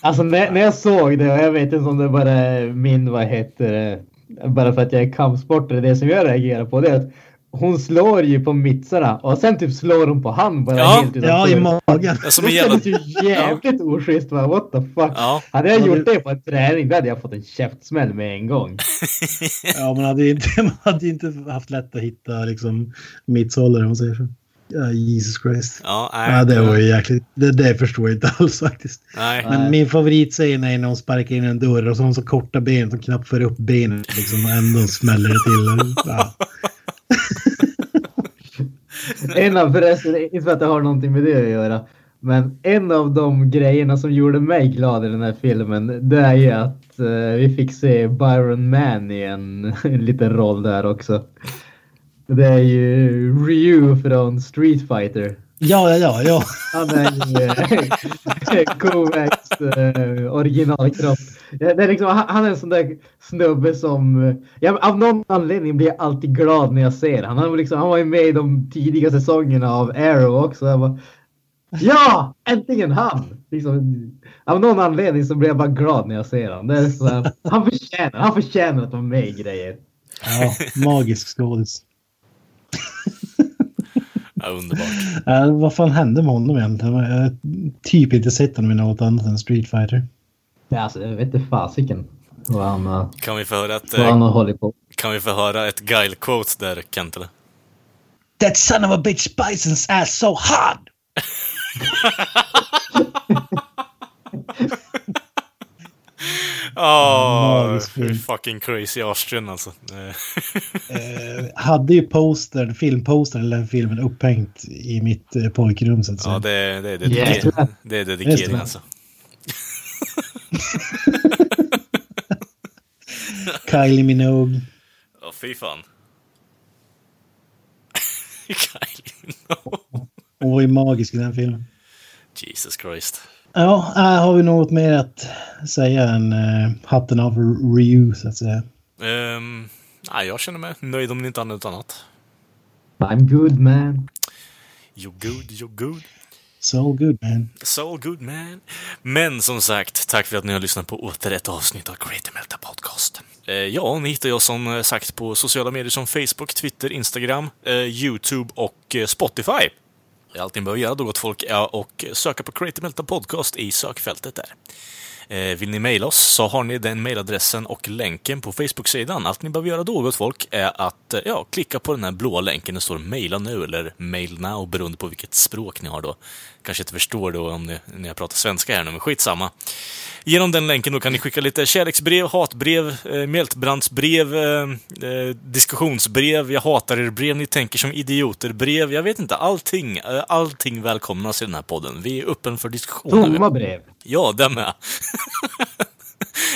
Alltså när, när jag såg det, och jag vet inte om det bara är min, vad heter det, bara för att jag är kampsportare, det som jag reagerar på det är att hon slår ju på mittsarna och sen typ slår hon på han bara Ja, helt utan Ja, i magen. Ja, Som Det en jävla... kändes ju jävligt oschysst. va? What the fuck. Ja. Hade jag Ja, gjort det- på en träning då hade jag fått en käftsmäll med en gång. Ja, man hade ju inte, man hade ju inte haft lätt att hitta liksom mittshållare om man säger så. Ja, Jesus Christ. Ja, nej. Ja, det var ju jäkligt. Det, det förstår jag inte alls faktiskt. Nej. Men min favoritscen är när hon sparkar in en dörr och så har hon så korta ben som knappt för upp benen liksom och ändå smäller det till. Ja. En av förresten, inte för att det har någonting med det att göra, men en av de grejerna som gjorde mig glad i den här filmen, det är ju att eh, vi fick se Byron Mann i en, en liten roll där också. Det är ju Ryu från Street Fighter. ja, ja, ja, ja. Han är ju slags eh, originalkropp. Det är liksom, han, är en sån där snubbe som... Ja, av någon anledning blir jag alltid glad när jag ser han. Han var, liksom, han var ju med i de tidiga säsongerna av Arrow också. Jag bara, ja! Äntligen han! Liksom, av någon anledning så blir jag bara glad när jag ser han. Det är så här, han, förtjänar, han förtjänar att vara med i grejer. ja magisk skådis. Ja, underbart. Äh, vad fan hände med honom egentligen? Jag har typ inte sett honom i något annat än Street Fighter. Ja, alltså, jag vet inte fasiken vad han, har- Kan vi få höra ett, vad han eh, har hållit på. kan vi få höra ett Guile-quote där, Kent? Eller? That son of a bitch Bison's ass so hard! Åh, Magisk film. fucking crazy Austrian alltså. Eh, hade ju poster, filmposter eller den filmen upphängt i mitt eh, pojkrum så att säga. ja, det, det, är dedikering, Jäklar. det är dedikering det. alltså. Kylie Minogue. Ja, fy fan. Kylie Minogue. Hon var ju magisk i den filmen. Jesus Christ. Ja, äh, har vi något mer att säga än uh, hatten av Ryu så att säga? Um, nej, jag känner mig nöjd om inte annat annat. I'm good man. You're good, you're good. So good man. So good man. Men som sagt, tack för att ni har lyssnat på åter ett avsnitt av Greater Melta Podcast. Eh, ja, ni hittar jag som eh, sagt på sociala medier som Facebook, Twitter, Instagram, eh, YouTube och Spotify. Allt ni behöver göra då, gott folk, är och söka på Creative Meltdown Podcast i sökfältet där. Eh, vill ni mejla oss så har ni den mejladressen och länken på Facebook-sidan. Allt ni behöver göra då, gott folk, är att eh, ja, klicka på den här blåa länken. Det står mejla nu eller mail now beroende på vilket språk ni har då. Kanske inte förstår då om ni, när jag pratar svenska här nu, men skitsamma. Genom den länken då kan ni skicka lite kärleksbrev, hatbrev, eh, mjältbrandsbrev, eh, eh, diskussionsbrev, jag hatar er brev, ni tänker som idioter, brev, jag vet inte, allting, eh, allting välkomnas i den här podden. Vi är öppen för diskussioner. Tomma brev. Ja, den med.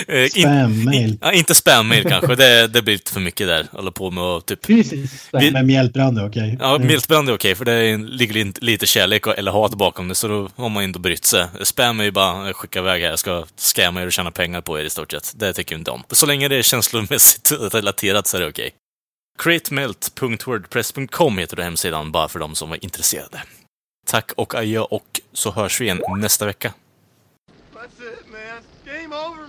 Eh, in- Spam-mail. in- ja, inte spam-mail kanske, det, det blir lite för mycket där. Hålla på med att typ... Fysiskt. Vi- Med mjältbrand, okej. Ja, mjältbrand är okej, för det ligger lite- lite kärlek och- eller hat bakom det, så då har man inte brytt sig. Spam är ju bara eh, skicka iväg här, jag ska scamma er och tjäna pengar på er i stort sett. Det tycker jag inte om. Så länge det är känslomässigt relaterat så är det okej. createmelt.wordpress.com heter det hemsidan, bara för de som var intresserade. Tack och adjö och så hörs vi igen nästa vecka. That's it, man. Game over.